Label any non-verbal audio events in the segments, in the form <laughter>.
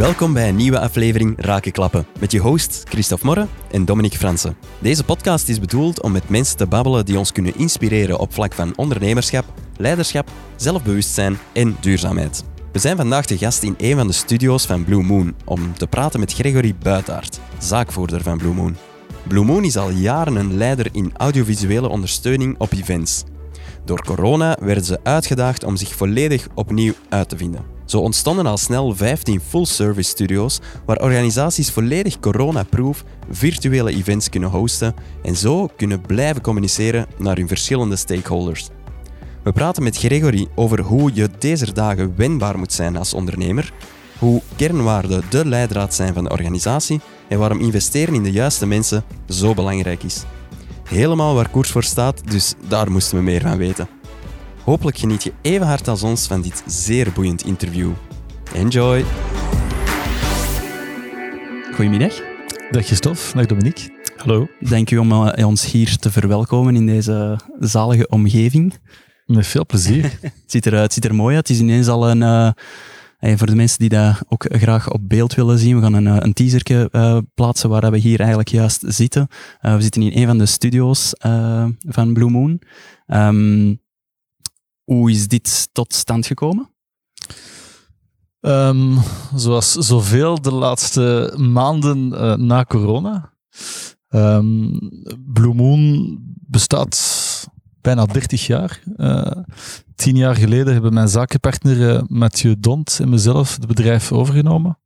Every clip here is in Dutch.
Welkom bij een nieuwe aflevering Rakenklappen met je host Christophe Morre en Dominique Fransen. Deze podcast is bedoeld om met mensen te babbelen die ons kunnen inspireren op vlak van ondernemerschap, leiderschap, zelfbewustzijn en duurzaamheid. We zijn vandaag de gast in een van de studio's van Blue Moon om te praten met Gregory Buitaert, zaakvoerder van Blue Moon. Blue Moon is al jaren een leider in audiovisuele ondersteuning op events. Door corona werden ze uitgedaagd om zich volledig opnieuw uit te vinden. Zo ontstonden al snel 15 full-service studio's waar organisaties volledig coronaproof virtuele events kunnen hosten en zo kunnen blijven communiceren naar hun verschillende stakeholders. We praten met Gregory over hoe je deze dagen wendbaar moet zijn als ondernemer, hoe kernwaarden de leidraad zijn van de organisatie en waarom investeren in de juiste mensen zo belangrijk is. Helemaal waar koers voor staat, dus daar moesten we meer van weten. Hopelijk geniet je even hard als ons van dit zeer boeiend interview. Enjoy! Goedemiddag. Dag Christophe, dag Dominique. Hallo. Dank u om uh, ons hier te verwelkomen in deze zalige omgeving. Met veel plezier. <laughs> het, ziet er, het ziet er mooi uit. Het is ineens al een... Uh, voor de mensen die dat ook graag op beeld willen zien, we gaan een, een teaserke uh, plaatsen waar we hier eigenlijk juist zitten. Uh, we zitten in een van de studio's uh, van Blue Moon. Um, hoe is dit tot stand gekomen? Um, zoals zoveel de laatste maanden uh, na corona. Um, Blue Moon bestaat bijna 30 jaar. Uh, tien jaar geleden hebben mijn zakenpartner uh, Mathieu Dont en mezelf het bedrijf overgenomen.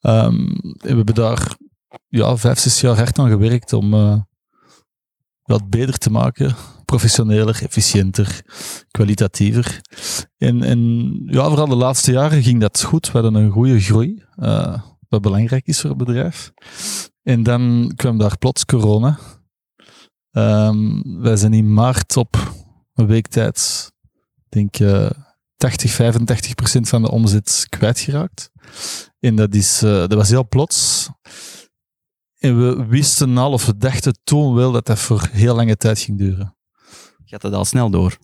En we hebben daar ja, vijf, zes jaar hard aan gewerkt om wat beter te maken professioneler, efficiënter, kwalitatiever. En, en ja, vooral de laatste jaren ging dat goed. We hadden een goede groei, uh, wat belangrijk is voor het bedrijf. En dan kwam daar plots corona. Um, wij zijn in maart op een week tijd, denk uh, 80, 85 procent van de omzet kwijtgeraakt. En dat, is, uh, dat was heel plots. En we wisten al, of we dachten toen wel, dat dat voor heel lange tijd ging duren. Gaat dat al snel door?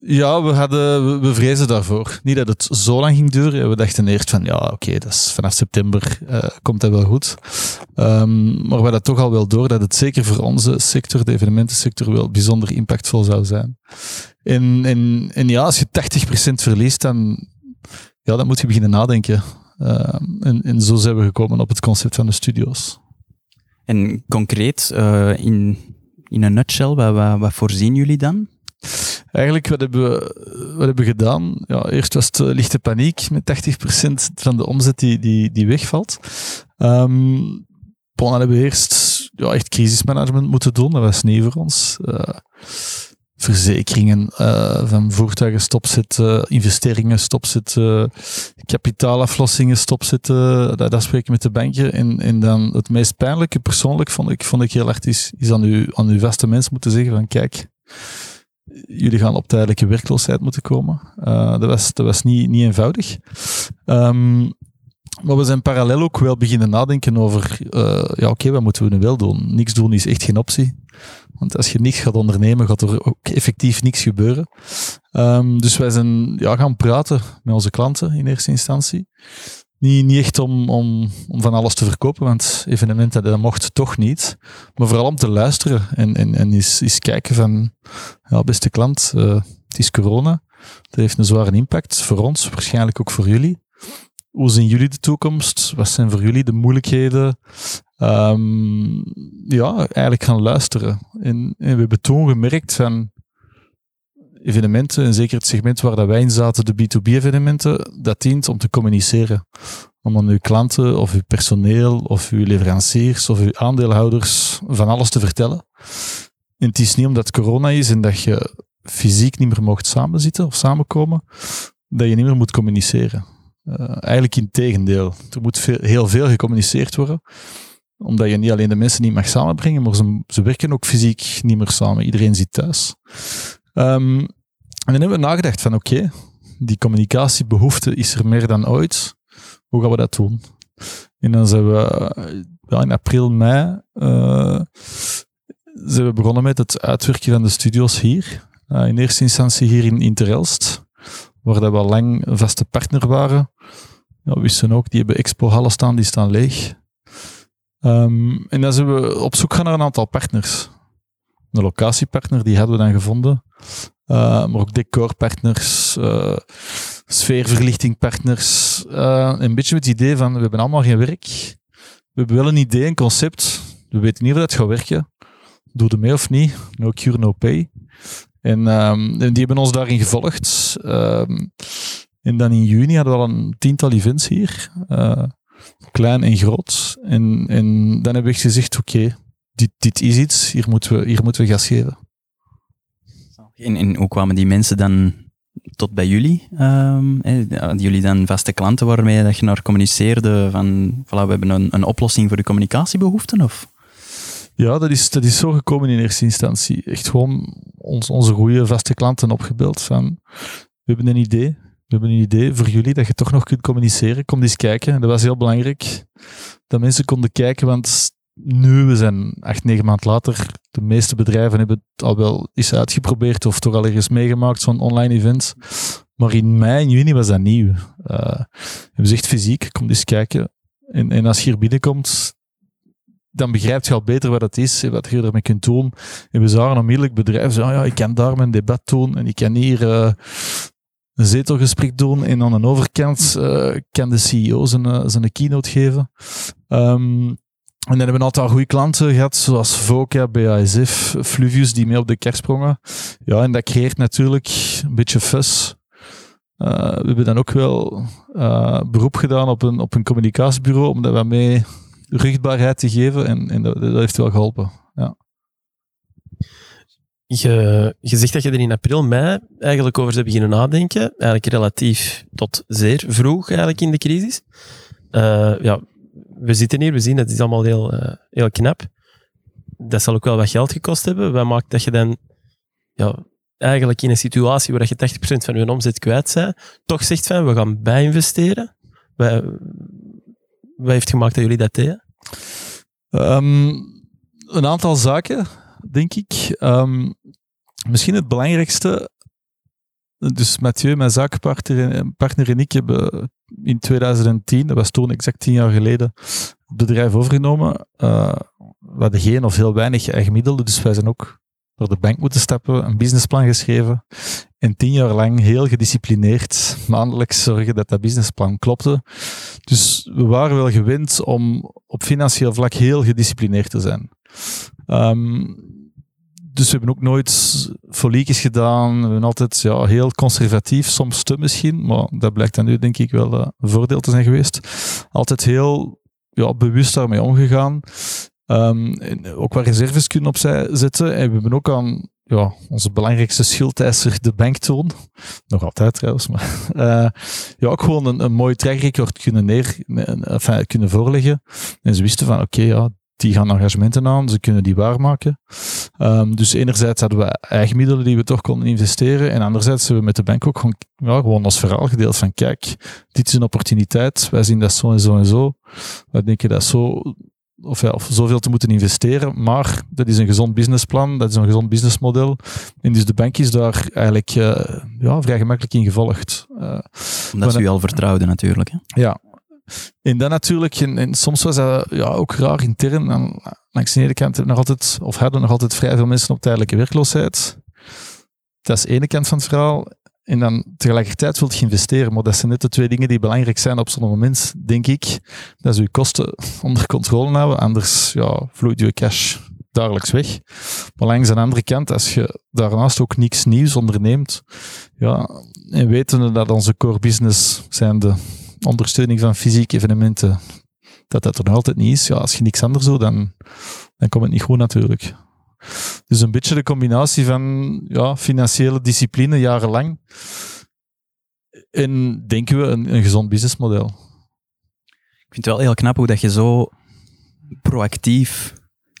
Ja, we, hadden, we, vrezen daarvoor. Niet dat het zo lang ging duren. We dachten eerst van, ja, oké, dat is vanaf september uh, komt dat wel goed. Um, maar we hadden toch al wel door dat het zeker voor onze sector, de evenementensector, wel bijzonder impactvol zou zijn. En, en, en ja, als je 80% verliest, dan, ja, dan moet je beginnen nadenken. Uh, en, en zo zijn we gekomen op het concept van de studio's. En concreet, uh, in in een nutshell, wat, wat, voorzien jullie dan? Eigenlijk, wat hebben we, wat hebben gedaan? Ja, eerst was het lichte paniek met 80% van de omzet die, die, wegvalt. Um, hebben we eerst ja, echt crisismanagement moeten doen. Dat was nieuw voor ons. Uh, verzekeringen uh, van voertuigen stopzetten, investeringen stopzetten, kapitaalaflossingen stopzetten, dat, dat spreken met de banken. En, en dan het meest pijnlijke persoonlijk vond ik, vond ik heel hard is, is aan, uw, aan uw vaste mensen moeten zeggen van kijk, jullie gaan op tijdelijke werkloosheid moeten komen. Uh, dat was, dat was niet, niet eenvoudig. Um, maar we zijn parallel ook wel beginnen nadenken over, uh, ja oké, wat moeten we nu wel doen? Niks doen is echt geen optie. Want als je niks gaat ondernemen, gaat er ook effectief niks gebeuren. Um, dus wij zijn ja, gaan praten met onze klanten in eerste instantie. Niet, niet echt om, om, om van alles te verkopen, want evenementen dat mocht toch niet. Maar vooral om te luisteren en, en, en eens, eens kijken van, ja, beste klant, uh, het is corona. Dat heeft een zware impact voor ons, waarschijnlijk ook voor jullie. Hoe zien jullie de toekomst? Wat zijn voor jullie de moeilijkheden? Um, ja, eigenlijk gaan luisteren. En, we hebben toen gemerkt van evenementen, en zeker het segment waar dat wij in zaten, de B2B-evenementen, dat dient om te communiceren. Om aan uw klanten of uw personeel of uw leveranciers of uw aandeelhouders van alles te vertellen. En het is niet omdat corona is en dat je fysiek niet meer mocht samenzitten of samenkomen, dat je niet meer moet communiceren. Uh, eigenlijk in tegendeel. Er moet veel, heel veel gecommuniceerd worden omdat je niet alleen de mensen niet mag samenbrengen, maar ze, ze werken ook fysiek niet meer samen. Iedereen zit thuis. Um, en dan hebben we nagedacht van oké, die communicatiebehoefte is er meer dan ooit. Hoe gaan we dat doen? En dan zijn we ja, in april, mei uh, zijn we begonnen met het uitwerken van de studio's hier. Uh, in eerste instantie hier in Interelst, waar dat we al lang vaste partner waren. Ja, we wisten ook, die hebben Expo Hallen staan, die staan leeg. Ehm, en dan zijn we op zoek gaan naar een aantal partners. Een locatiepartner, die hadden we dan gevonden. Uh, maar ook decorpartners, uh, sfeerverlichtingpartners. Uh, een beetje met het idee van, we hebben allemaal geen werk. We hebben wel een idee, een concept. We weten niet of dat gaat werken. Doe er mee of niet. No cure, no pay. En, en die hebben ons daarin gevolgd. En dan in juni hadden we al een tiental events hier. Klein en groot. En, en dan hebben we gezegd, oké, okay, dit, dit is iets. Hier moeten we, hier moeten we gas geven. En, en hoe kwamen die mensen dan tot bij jullie? Um, jullie dan vaste klanten waarmee dat je naar communiceerde van voilà, we hebben een, een oplossing voor de communicatiebehoeften? Of? Ja, dat is, dat is zo gekomen in eerste instantie. Echt gewoon ons, onze goede vaste klanten opgebeeld van we hebben een idee, we hebben een idee voor jullie dat je toch nog kunt communiceren. Kom eens kijken. Dat was heel belangrijk. Dat mensen konden kijken, want nu, we zijn acht, negen maanden later, de meeste bedrijven hebben het al wel eens uitgeprobeerd of toch al ergens meegemaakt, zo'n online event. Maar in mei juni was dat nieuw. Uh, hebben fysiek, kom eens kijken. En, en als je hier binnenkomt, dan begrijp je al beter wat het is wat je ermee kunt doen. En we zagen onmiddellijk bedrijven zeggen, oh ja, ik kan daar mijn debat doen en ik kan hier uh, een zetelgesprek doen en aan de overkant uh, kan de CEO zijn, zijn keynote geven. Um, en dan hebben we een aantal goede klanten gehad, zoals Voca, BASF, Fluvius, die mee op de kerst sprongen. Ja, en dat creëert natuurlijk een beetje fus. Uh, we hebben dan ook wel beroep gedaan op een, op een communicatiebureau om dat wat mee rugbaarheid te geven. En, en dat, dat, heeft wel geholpen. Ja. Je, je zegt dat je er in april, mei eigenlijk over zou beginnen nadenken. Eigenlijk relatief tot zeer vroeg eigenlijk in de crisis. Uh, ja, we zitten hier, we zien dat is allemaal heel, uh, heel knap. Dat zal ook wel wat geld gekost hebben. Wat maakt dat je dan ja, eigenlijk in een situatie waar je 80% van je omzet kwijt bent, toch zegt van we gaan bijinvesteren? Wat, wat heeft gemaakt dat jullie dat deden? Um, een aantal zaken, denk ik. Um, misschien het belangrijkste. Dus Mathieu, mijn zakenpartner partner en ik hebben in 2010, dat was toen exact tien jaar geleden, het bedrijf overgenomen. Uh, we hadden geen of heel weinig eigen middelen, dus wij zijn ook door de bank moeten stappen, een businessplan geschreven en tien jaar lang heel gedisciplineerd maandelijks zorgen dat dat businessplan klopte. Dus we waren wel gewend om op financieel vlak heel gedisciplineerd te zijn. Um, dus we hebben ook nooit foliekjes gedaan. We hebben altijd ja, heel conservatief, soms te misschien, maar dat blijkt dan nu denk ik wel uh, een voordeel te zijn geweest. Altijd heel ja, bewust daarmee omgegaan. Um, ook wat reserves kunnen opzij zetten. En we hebben ook aan ja, onze belangrijkste schildeiser de banktoon. Nog altijd trouwens, maar uh, <laughs> ja, ook gewoon een, een mooi track record kunnen, neer, enfin, kunnen voorleggen. En ze wisten van oké, ja, die gaan engagementen aan, ze kunnen die waarmaken. Um, dus enerzijds hadden we eigen middelen die we toch konden investeren en anderzijds hebben we met de bank ook gewoon, ja, gewoon als verhaal gedeeld van kijk, dit is een opportuniteit, wij zien dat zo en zo en zo. Wij denken dat zo of, ja, of zoveel te moeten investeren, maar dat is een gezond businessplan, dat is een gezond businessmodel. En dus de bank is daar eigenlijk uh, ja, vrij gemakkelijk in gevolgd. Uh, Omdat ze u al vertrouwden natuurlijk. Hè? Ja, en dan natuurlijk, en, soms was dat ja, ook raar intern. En langs de ene kant nog altijd, of hadden nog altijd vrij veel mensen op tijdelijke werkloosheid. Dat is de ene kant van het verhaal. En dan tegelijkertijd wilt je investeren. Maar dat zijn net de twee dingen die belangrijk zijn op zo'n moment, denk ik. Dat is je kosten <laughs> onder controle houden. Anders ja, vloeit je cash dagelijks weg. Maar langs de andere kant, als je daarnaast ook niks nieuws onderneemt, ja, en wetende dat onze core business zijn de ondersteuning van fysieke evenementen, dat dat er nog altijd niet is. Ja, als je niks anders doet, dan, dan komt het niet goed natuurlijk. Dus een beetje de combinatie van ja, financiële discipline jarenlang en denken we een, een gezond businessmodel. Ik vind het wel heel knap hoe dat je zo proactief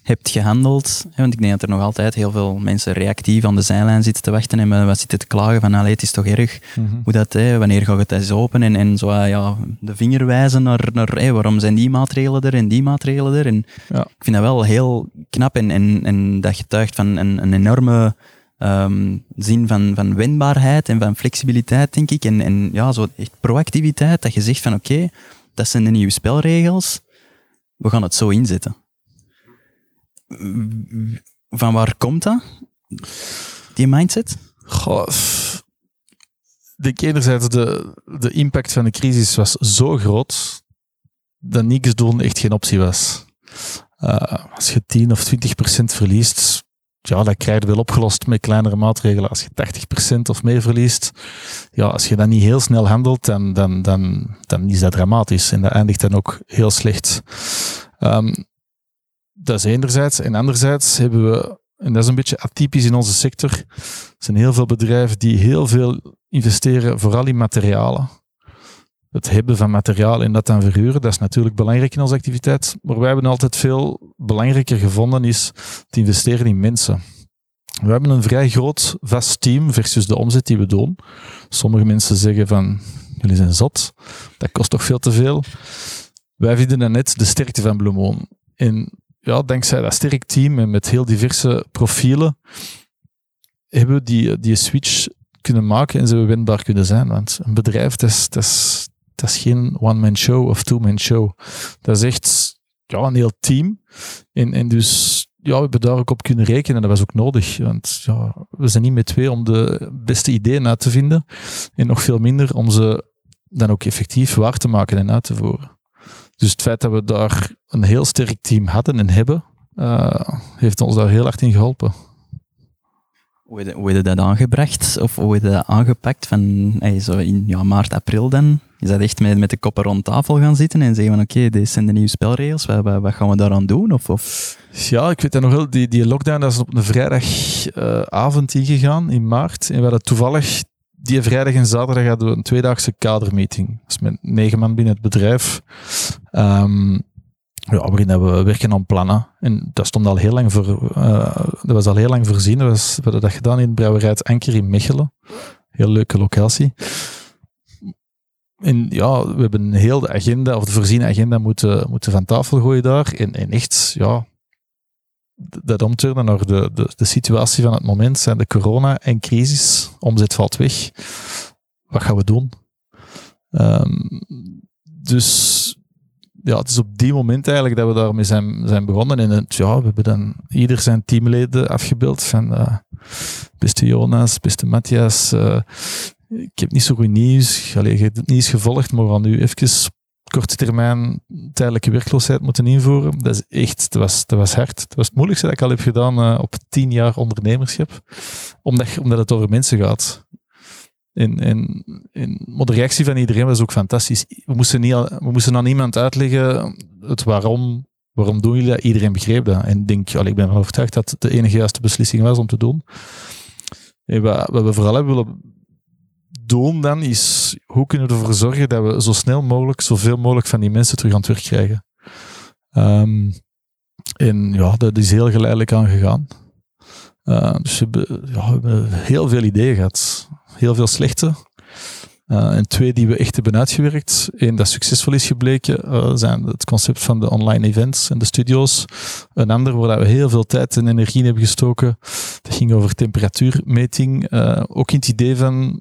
hebt gehandeld. Want ik denk dat er nog altijd heel veel mensen reactief aan de zijlijn zitten te wachten en wat zitten te klagen van, allee, het is toch erg mhm. hoe dat, hè, wanneer gaat het eens open en, en zo ja, de vinger wijzen naar, naar waarom zijn die maatregelen er en die maatregelen er. En ja. ik vind dat wel heel knap en, en, en dat getuigt van een, een enorme ehm, zin van, van wendbaarheid en van flexibiliteit, denk ik. En, en ja, zo echt proactiviteit, dat je zegt van oké, dat zijn de nieuwe spelregels, we gaan het zo inzetten. Van waar komt dat? Die mindset? Goh, denk enerzijds de, de impact van de crisis was zo groot dat niks doen echt geen optie was. Uh, als je 10 of 20 procent verliest, ja, dat krijg je wel opgelost met kleinere maatregelen. Als je 80 procent of meer verliest, ja, als je dat niet heel snel handelt, dan, dan, dan, dan is dat dramatisch. En dat eindigt dan ook heel slecht. Um, dat is enerzijds. En anderzijds hebben we, en dat is een beetje atypisch in onze sector, er zijn heel veel bedrijven die heel veel investeren, vooral in materialen het hebben van materiaal en dat dan verhuren, dat is natuurlijk belangrijk in onze activiteit. Maar wij hebben altijd veel belangrijker gevonden is te investeren in mensen. We hebben een vrij groot vast team versus de omzet die we doen. Sommige mensen zeggen van, jullie zijn zot, dat kost toch veel te veel. Wij vinden dat net de sterkte van Bloemon. En ja, dankzij dat sterk team en met heel diverse profielen, hebben we die, die switch kunnen maken en zijn we winbaar kunnen zijn. Want een bedrijf, dat is, dat is, dat is geen one-man show of two-man show. Dat is echt ja, een heel team. En, en dus ja, we hebben daar ook op kunnen rekenen. Dat was ook nodig. Want ja, we zijn niet met twee om de beste ideeën uit te vinden. En nog veel minder om ze dan ook effectief waar te maken en uit te voeren. Dus het feit dat we daar een heel sterk team hadden en hebben, uh, heeft ons daar heel hard in geholpen. Hoe heb, je, dat aangebracht? Of hoe heb je dat aangepakt van hey, zo in ja, maart, april dan? Is dat echt met, met de koppen rond tafel gaan zitten en zeggen van oké, okay, dit zijn de nieuwe spelregels, wat, wat, wat, gaan we daaraan doen? Of, of? Ja, ik weet dat nog wel, die, die lockdown dat is op een vrijdagavond uh, ingegaan in maart. En we hadden toevallig die vrijdag en zaterdag hadden we een tweedaagse kadermeeting. Dus met negen man binnen het bedrijf. Um, ja, waarin we werken aan plannen. En dat stond al heel lang voor, uh, dat was al heel lang voorzien. We hadden dat gedaan in Brouwerij Anker in Mechelen. Heel leuke locatie. En ja, we hebben heel de agenda, of de voorziene agenda, moeten, moeten van tafel gooien daar. En, en echt, ja, dat omturnen naar de, de, de situatie van het moment zijn de corona en crisis. Omzet valt weg. Wat gaan we doen? Um, dus ja, het is op die moment eigenlijk dat we daarmee zijn, zijn begonnen. En ja, we hebben dan ieder zijn teamleden afgebeeld van uh, beste Jonas, beste Matthias. Uh, ik heb niet zo goed nieuws. Allee, je hebt het niet eens gevolgd, maar we gaan nu even korte termijn tijdelijke werkloosheid moeten invoeren. Dat is echt, dat was, dat was hard. Dat was het moeilijkste dat ik al heb gedaan uh, op tien jaar ondernemerschap. Omdat, omdat het over mensen gaat. En, en, en, de reactie van iedereen was ook fantastisch. We moesten, niet, we moesten aan niemand uitleggen het waarom, waarom doen jullie dat. Iedereen begreep dat. En denk, allee, ik ben ervan overtuigd dat het de enige juiste beslissing was om te doen. En wat, wat we vooral hebben willen doen dan, is hoe kunnen we ervoor zorgen dat we zo snel mogelijk, zoveel mogelijk van die mensen terug aan het werk krijgen. Um, en ja, dat is heel geleidelijk aangegaan. Uh, dus we hebben, ja, heel veel ideeën gehad heel veel slechte. Uh, en twee die we echt hebben uitgewerkt. Eén dat succesvol is gebleken, uh, zijn het concept van de online events en de studio's. Een ander waar we heel veel tijd en energie in hebben gestoken. Dat ging over temperatuurmeting. Uh, ook in het idee van,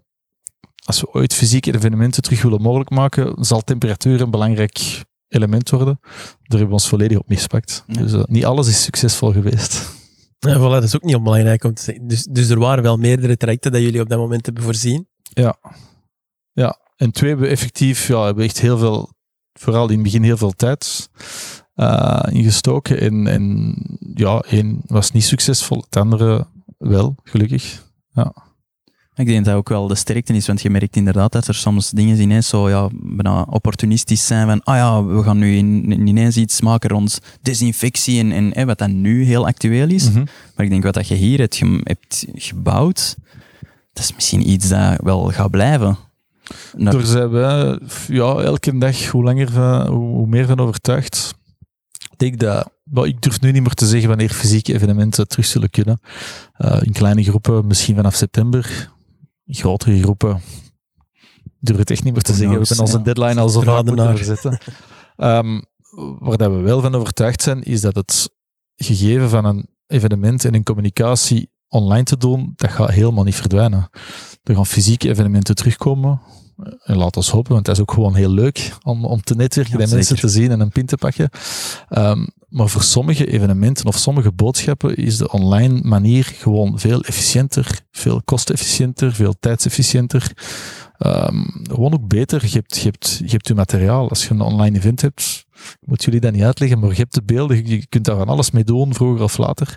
als we ooit fysieke evenementen terug willen mogelijk maken, zal temperatuur een belangrijk element worden. Daar hebben we ons volledig op mispakt. Ja. Dus niet alles is succesvol geweest. Ja, voilà, dat is ook niet onbelangrijk om te zeggen. Dus, dus er waren wel meerdere trajecten dat jullie op dat moment hebben voorzien. Ja. Ja. En twee hebben we effectief, ja, hebben echt heel veel, vooral in het begin heel veel tijd uh, ingestoken. En, en ja, één was niet succesvol, het andere wel, gelukkig. Ja. Ik denk dat dat ook wel de sterkte is, want je merkt inderdaad dat er soms dingen ineens zo ja, bijna opportunistisch zijn van ah ja, we gaan nu in, ineens iets maken rond desinfectie en, en hè, wat dan nu heel actueel is. Mm -hmm. Maar ik denk wat dat je hier hebt, ge hebt gebouwd, dat is misschien iets dat wel gaat blijven. Naar... Daar zijn ja, elke dag hoe langer van, hoe meer van overtuigd. Ik denk dat ik durf nu niet meer te zeggen wanneer fysieke evenementen terug zullen kunnen. Uh, in kleine groepen, misschien vanaf september grotere groepen. durf het echt niet meer te zeggen. We hebben onze deadline al zo vaak moeten verzetten. Um, waar dat we wel van overtuigd zijn, is dat het gegeven van een evenement en een communicatie online te doen, dat gaat helemaal niet verdwijnen. Er gaan fysieke evenementen terugkomen. En laat ons hopen, want dat is ook gewoon heel leuk om, om te netwerken Ja, en mensen te zien en een pin te pakken. Ehm, maar voor sommige evenementen of sommige boodschappen is de online manier gewoon veel efficiënter, veel kostefficiënter, veel tijdsefficiënter. Ehm, gewoon ook beter. Je hebt, je, hebt, je hebt je materiaal. Als je een online event hebt, moet jullie dat niet uitleggen, maar je hebt de beelden, je kunt daar van alles mee doen, vroeger of later.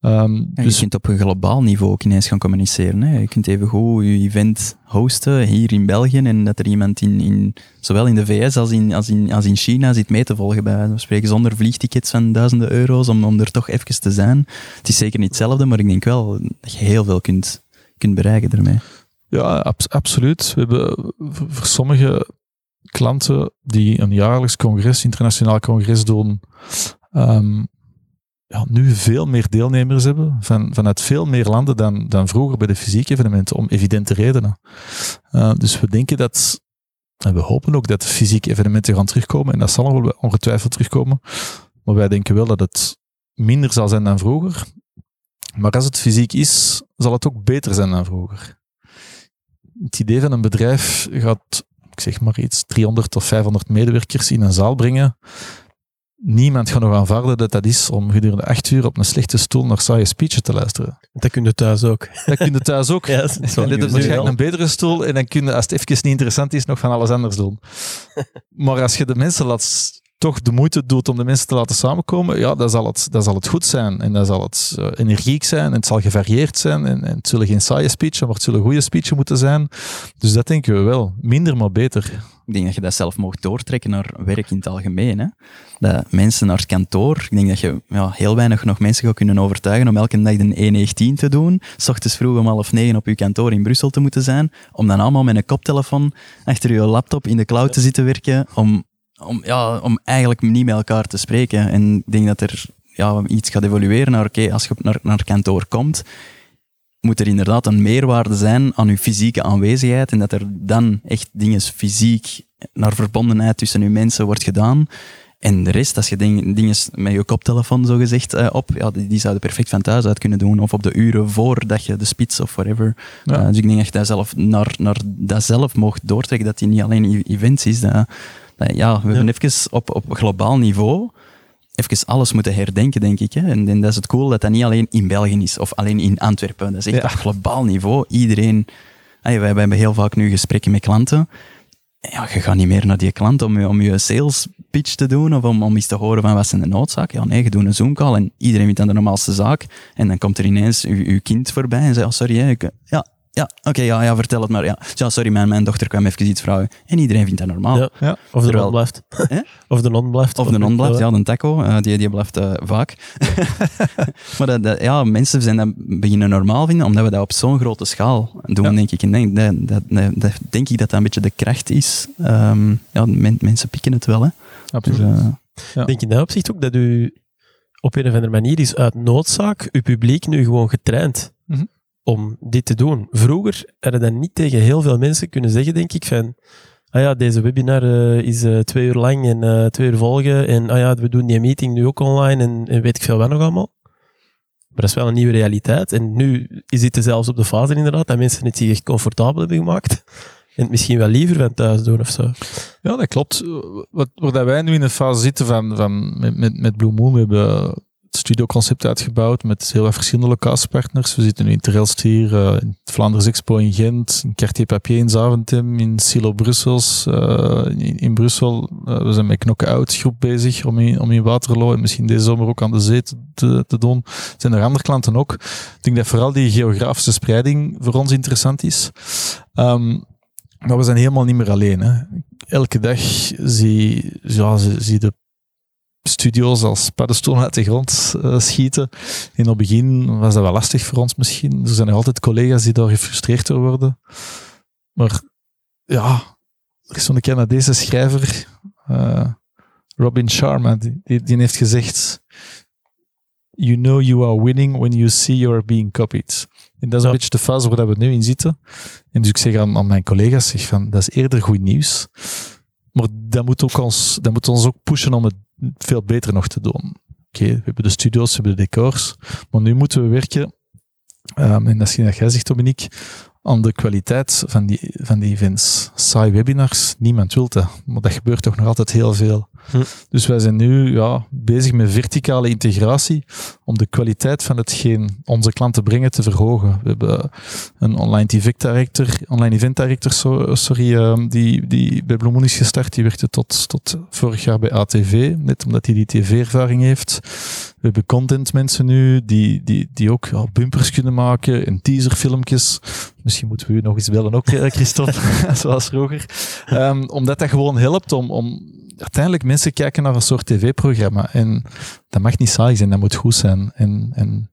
Ehm, Ja, dus je kunt op een globaal niveau ook ineens gaan communiceren. Hè. Je kunt even goed je event hosten hier in België en dat er iemand in, in zowel in de VS als in, als, in, als in China zit mee te volgen bij van spreken zonder vliegtickets van duizenden euro's om, om er toch even te zijn. Het is zeker niet hetzelfde, maar ik denk wel dat je heel veel kunt, kunt bereiken daarmee. Ja, abs- absoluut. We hebben voor, voor sommige klanten die een jaarlijks congres, internationaal congres doen, ehm, ja, nu veel meer deelnemers hebben van, vanuit veel meer landen dan, dan vroeger bij de fysieke evenementen, om evidente redenen. Eh, dus we denken dat, en we hopen ook dat fysieke evenementen gaan terugkomen, en dat zal wel ongetwijfeld terugkomen, maar wij denken wel dat het minder zal zijn dan vroeger. Maar als het fysiek is, zal het ook beter zijn dan vroeger het idee van een bedrijf gaat, ik zeg maar iets, 300 of 500 medewerkers in een zaal brengen. Niemand gaat nog aanvaarden dat dat is om gedurende acht uur op een slechte stoel naar saaie speeches te luisteren. Dat kun je thuis ook. Dat kun je thuis ook. <laughs> Ja, dat is nu waarschijnlijk een betere stoel en dan kun je, als het even niet interessant is, nog van alles anders doen. <laughs> maar als je de mensen laat, toch de moeite doet om de mensen te laten samenkomen, ja, dan zal het, dan zal het goed zijn. En dan zal het eh, energiek zijn en het zal gevarieerd zijn. En, het zullen geen saaie speechen, maar het zullen goede speechen moeten zijn. Dus dat denken we wel. Minder, maar beter. Ik denk dat je dat zelf mocht doortrekken naar werk in het algemeen. Hè? Dat mensen naar het kantoor, ik denk dat je ja, heel weinig nog mensen gaat kunnen overtuigen om elke dag de E19 te doen, s ochtends vroeg om half negen op je kantoor in Brussel te moeten zijn, om dan allemaal met een koptelefoon achter je laptop in de cloud te zitten werken, om, om, ja, om eigenlijk niet met elkaar te spreken. En ik denk dat er ja, iets gaat evolueren naar, oké, als je naar, naar kantoor komt, moet er inderdaad een meerwaarde zijn aan uw fysieke aanwezigheid en dat er dan echt dingen fysiek naar verbondenheid tussen uw mensen wordt gedaan. En de rest, als je ding- dingen met je koptelefoon zo gezegd eh, op, ja, die, die zouden perfect van thuis uit kunnen doen. Of op de uren voordat je de spits of whatever. Ja. Eh, dus ik denk dat je dat zelf naar, naar dat zelf mocht doortrekken, dat die niet alleen events is. Dat- ja, we hebben even op, op globaal niveau even alles moeten herdenken, denk ik. Hè. En, en dat is het cool dat dat niet alleen in België is of alleen in Antwerpen. Dat is echt Ja. op globaal niveau. Iedereen... Hey, wij, wij hebben heel vaak nu gesprekken met klanten. Ja, je gaat niet meer naar die klant om, je- om je sales pitch te doen of om, om eens te horen van wat is de noodzaak. Ja, nee, je doet een Zoom-call en iedereen vindt dat de normaalste zaak. En dan komt er ineens uw, uw kind voorbij en zegt, oh, sorry, hè, ik- ja, ja, oké, ja, ja, vertel het maar. Ja, ja sorry, mijn, mijn dochter kwam even iets vragen. En iedereen vindt dat normaal. Ja. Ja. Of de Terwijl- non blijft. Hè? <laughs> Of de non blijft. Of de non blijft, ja, de taco, eh, die, die blijft eh, vaak. <laughs> maar dat, dat- ja, mensen zijn dat beginnen normaal vinden, omdat we dat op zo'n grote schaal doen, Ja. denk ik. En denk, dat, dat, dat, dat- denk ik dat dat een beetje de kracht is. Ehm, ja, men- mensen pikken het wel, hè. Dus, Absoluut. eh, Denk je in dat opzicht ook dat u op een of andere manier is uit noodzaak uw publiek nu gewoon getraind Mhm. Om dit te doen? Vroeger hadden dat niet tegen heel veel mensen kunnen zeggen, denk ik, van ah ja, deze webinar eh, is eh, twee uur lang en eh, twee uur volgen en ah ja, we doen die meeting nu ook online en, en weet ik veel wat nog allemaal. Maar dat is wel een nieuwe realiteit. En nu zitten zelfs op de fase inderdaad dat mensen het zich echt comfortabel hebben gemaakt. En het misschien wel liever van thuis doen of zo. Ja, dat klopt. Wat, waar wij nu in de fase zitten van, van met, met, met Blue Moon, we hebben studioconcept uitgebouwd met heel wat verschillende locatiepartners. We zitten nu in Terelst hier, eh, in het Vlaanders Expo in Gent, in Cartier Papier in Zaventem, in Silo Brussels, eh, in, in Brussel. Eh, we zijn met Knokken Out groep bezig om in, om in Waterloo en misschien deze zomer ook aan de zee te, te, doen. Er zijn er andere klanten ook. Ik denk dat vooral die geografische spreiding voor ons interessant is. Ehm, maar we zijn helemaal niet meer alleen. Hè elke dag zie, ja, de studio's als paddenstoelen uit de grond eh, schieten. In het begin was dat wel lastig voor ons misschien. Er zijn nog altijd collega's die daar gefrustreerd door worden. Maar ja, er is zo'n Canadese schrijver, eh, Robin Sharma, die, die, die heeft gezegd You know you are winning when you see you are being copied. En dat is een beetje de fase waar we nu in zitten. En dus ik zeg aan, aan mijn collega's, zeg van, dat is eerder goed nieuws. Maar dat moet, ook ons, dat moet ons ook pushen om het veel beter nog te doen. Oké, we hebben de studio's, we hebben de decors. Maar nu moeten we werken Um, en dat is dat jij zegt, Dominique, aan de kwaliteit van die, van die events. Saai webinars, niemand wil dat. Maar dat gebeurt toch nog altijd heel veel. Hm. Dus wij zijn nu ja, bezig met verticale integratie om de kwaliteit van hetgeen onze klanten brengen te verhogen. We hebben een online event director, online event director so, sorry, um, die, die bij Bloemoen is gestart. Die werkte tot, tot vorig jaar bij ATV, net omdat hij die tv-ervaring heeft. We hebben content mensen nu die, die, die ook bumpers kunnen maken en teaserfilmpjes. Misschien moeten we u nog eens bellen ook, Christophe, <laughs> zoals vroeger. Um, omdat dat gewoon helpt om, om uiteindelijk mensen kijken naar een soort tv-programma. En dat mag niet saai zijn, dat moet goed zijn. En, en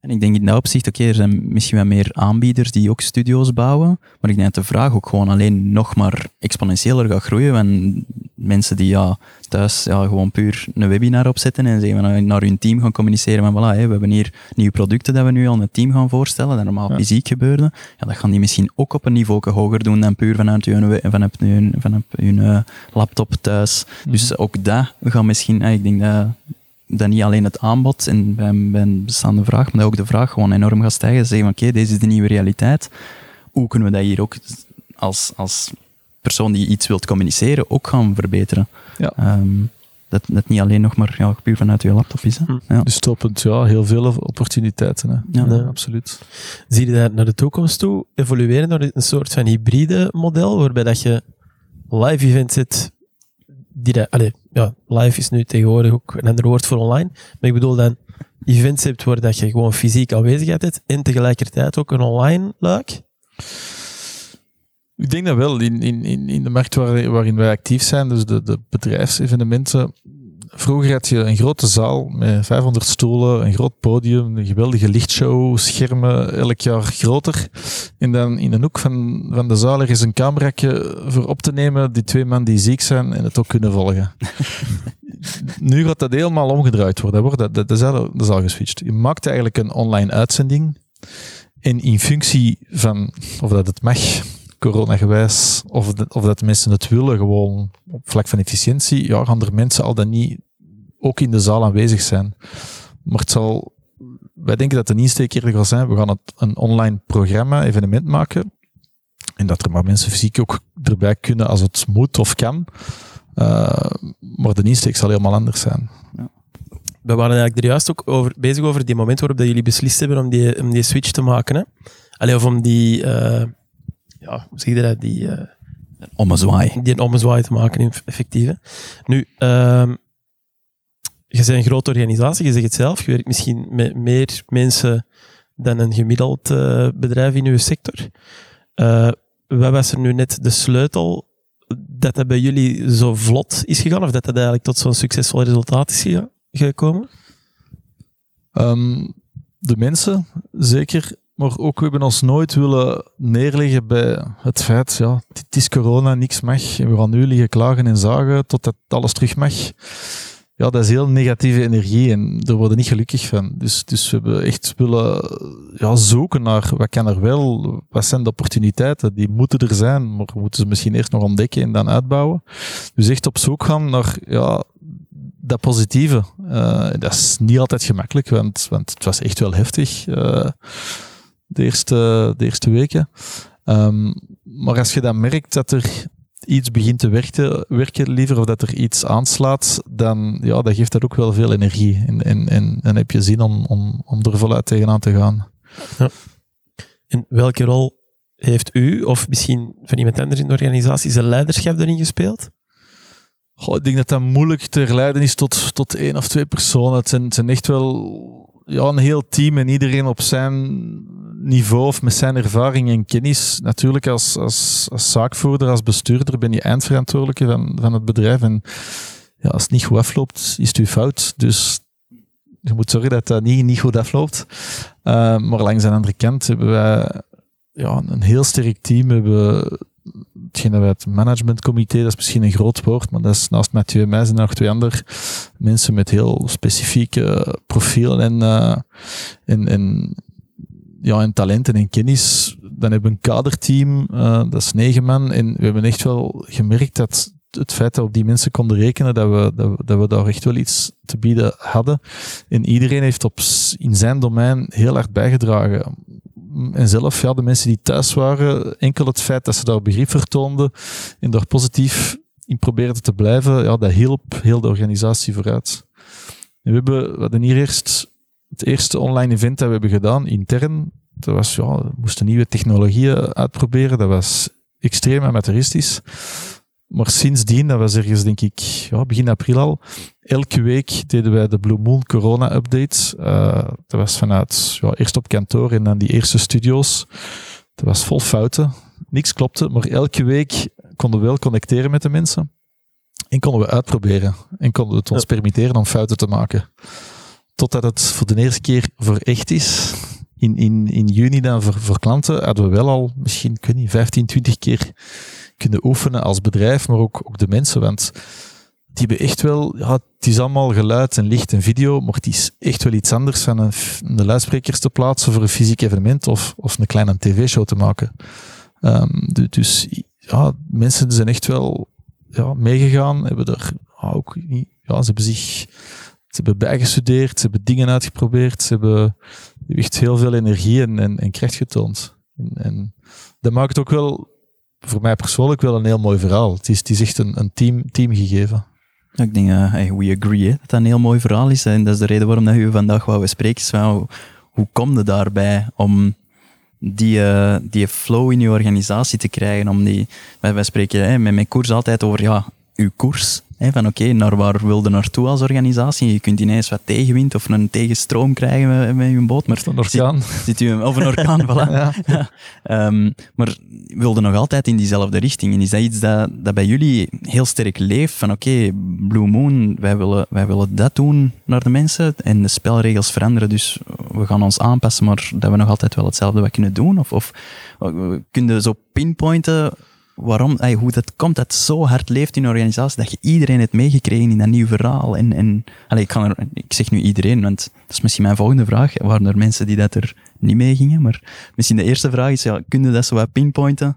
en ik denk in dat opzicht, oké, er zijn misschien wel meer aanbieders die ook studio's bouwen, maar ik denk dat de vraag ook gewoon alleen nog maar exponentiëler gaat groeien. En mensen die ja, thuis ja, gewoon puur een webinar opzetten en zeggen naar, naar hun team gaan communiceren van voilà, we hebben hier nieuwe producten dat we nu aan het team gaan voorstellen, dat normaal fysiek gebeurde. Ja, dat gaan die misschien ook op een niveau hoger doen dan puur vanuit hun, vanuit hun, vanuit hun uh, laptop thuis. Mhm. Dus ook dat gaan misschien, ik denk dat dat niet alleen het aanbod en bij, bij een bestaande vraag, maar dat ook de vraag gewoon enorm gaat stijgen. Zeggen van oké, deze is de nieuwe realiteit. Hoe kunnen we dat hier ook als, als persoon die iets wilt communiceren ook gaan verbeteren? Ja. Um, dat het niet alleen nog maar ja, puur vanuit je laptop is. Hè? Hm. Ja. Dus topend, ja, heel veel opportuniteiten. Hè. Ja. absoluut. Zie je dat naar de toekomst toe evolueren naar een soort van hybride model, waarbij dat je live events zit die ja, live is nu tegenwoordig ook een ander woord voor online. Maar ik bedoel dan events hebt waar dat je gewoon fysiek aanwezigheid hebt en tegelijkertijd ook een online luik. Ik denk dat wel. In, in, in de markt waarin wij actief zijn, dus de, de bedrijfsevenementen, Vroeger had je een grote zaal met 500 stoelen, een groot podium, een geweldige lichtshow, schermen, elk jaar groter. En dan in een hoek van, van de zaal er is een cameraatje voor op te nemen, die twee man die ziek zijn en het ook kunnen volgen. <laughs> nu gaat dat helemaal omgedraaid worden. Dat, dat, dat, is al, dat is al geswitcht. Je maakt eigenlijk een online uitzending en in functie van of dat het mag, coronagewijs, of, of dat mensen het willen, gewoon op vlak van efficiëntie, ja, gaan er mensen al dan niet ook in de zaal aanwezig zijn. Maar het zal, wij denken dat de insteek eerder zal zijn, we gaan het een online programma, evenement maken, en dat er maar mensen fysiek ook erbij kunnen als het moet of kan. Uh, maar de insteek zal helemaal anders zijn. Ja. We waren eigenlijk er juist ook over, bezig over die moment waarop dat jullie beslist hebben om die, om die switch te maken. Hè? Allee, of om die, uh, ja, hoe zeg je dat, die... Uh, ommezwaai. Die een ommezwaai te maken, effectief. Nu, uh, je bent een grote organisatie, je zegt het zelf, je werkt misschien met meer mensen dan een gemiddeld uh, bedrijf in uw sector. Uh, wat was er nu net de sleutel dat dat bij jullie zo vlot is gegaan, of dat dat eigenlijk tot zo'n succesvol resultaat is gekomen? Um, de mensen, zeker. Maar ook, we hebben ons nooit willen neerleggen bij het feit, ja, het is corona, niks mag. En we gaan nu liggen klagen en zagen totdat alles terug mag. Ja, dat is heel negatieve energie en daar worden niet gelukkig van. Dus, dus we hebben echt willen ja, zoeken naar wat kan er wel, wat zijn de opportuniteiten, die moeten er zijn, maar we moeten ze misschien eerst nog ontdekken en dan uitbouwen. Dus echt op zoek gaan naar ja, dat positieve. Uh, dat is niet altijd gemakkelijk, want, want het was echt wel heftig. Uh, de eerste, de eerste weken. Um, maar als je dan merkt dat er iets begint te werken, werken liever, of dat er iets aanslaat, dan, ja, dat geeft dat ook wel veel energie. En, en, en, en heb je zin om, om, om er voluit tegenaan te gaan. Ja. En welke rol heeft u, of misschien van iemand anders in de organisatie, zijn leiderschap erin gespeeld? Goh, ik denk dat dat moeilijk te herleiden is tot, tot één of twee personen. Het zijn, het zijn echt wel ja, een heel team en iedereen op zijn niveau of met zijn ervaring en kennis. Natuurlijk als, als, als zaakvoerder, als bestuurder ben je eindverantwoordelijke van, van het bedrijf. En ja, als het niet goed afloopt, is het je fout. Dus je moet zorgen dat dat niet, niet goed afloopt. Uh, maar langs de andere kant hebben wij ja, een heel sterk team. We hebben hetgeen dat wij het managementcomité, dat is misschien een groot woord, maar dat is naast Mathieu en mij zijn nog twee andere mensen met heel specifieke profielen en, uh, en, en, ja, en talenten en kennis. Dan hebben we een kaderteam, uh, dat is negen man, en we hebben echt wel gemerkt dat het feit dat we op die mensen konden rekenen, dat we, dat dat we daar echt wel iets te bieden hadden. En iedereen heeft op, in zijn domein heel hard bijgedragen En zelf, ja, de mensen die thuis waren, enkel het feit dat ze daar begrip vertoonden en daar positief in probeerden te blijven, ja, dat hielp heel de organisatie vooruit. En we, hebben, we hadden hier eerst het eerste online event dat we hebben gedaan, intern. Dat was, ja, we moesten nieuwe technologieën uitproberen. Dat was extreem amateuristisch. Maar sindsdien, dat was ergens denk ik ja, begin april al, elke week deden wij de Blue Moon Corona Update. Uh, dat was vanuit ja, eerst op kantoor en dan die eerste studio's. Dat was vol fouten. Niks klopte, maar elke week konden we wel connecteren met de mensen. En konden we uitproberen. En konden we het ons permitteren om fouten te maken. Totdat het voor de eerste keer voor echt is. In, in, in juni dan voor, klanten hadden we wel al misschien, ik weet niet, 15, 20 keer kunnen oefenen als bedrijf, maar ook, ook de mensen. Want die hebben echt wel, het is allemaal geluid en licht en video, maar het is echt wel iets anders van een, de luidsprekers te plaatsen voor een fysiek evenement of, of een kleine tv-show te maken. Um, dus ja, mensen zijn echt wel ja, meegegaan, hebben er ook ja, ze hebben zich ze hebben bijgestudeerd, ze hebben dingen uitgeprobeerd, ze hebben echt heel veel energie en, en, kracht getoond. En, en dat maakt het ook wel voor mij persoonlijk wel een heel mooi verhaal. Het is, echt een, een team, team gegeven. Ik denk, uh, we agree, hè, dat dat een heel mooi verhaal is. En dat is de reden waarom dat we vandaag wou spreken. Is hoe, hoe kom je daarbij om die, uh, die flow in je organisatie te krijgen? Om die, wij, wij spreken hè, met mijn koers altijd over ja, uw koers van oké, naar waar wilde naartoe als organisatie? Je kunt ineens wat tegenwind of een tegenstroom krijgen met, met je boot. Maar een orkaan. Zit, u, of een orkaan, <laughs> voilà. ja. ja. <laughs> Um, maar wilde nog altijd in diezelfde richting. En is dat iets dat, dat bij jullie heel sterk leeft? Van oké, Blue Moon, wij willen, wij willen dat doen naar de mensen. En de spelregels veranderen, dus we gaan ons aanpassen, maar dat we nog altijd wel hetzelfde wat kunnen doen? Of, of kunnen we zo pinpointen waarom, hoe dat komt dat zo hard leeft in een organisatie, dat je iedereen heeft meegekregen in dat nieuw verhaal. En, en allez, ik, kan er, ik zeg nu iedereen, want dat is misschien mijn volgende vraag. Waren er mensen die dat er niet mee gingen? Maar misschien de eerste vraag is, ja, kun je dat zo wat pinpointen?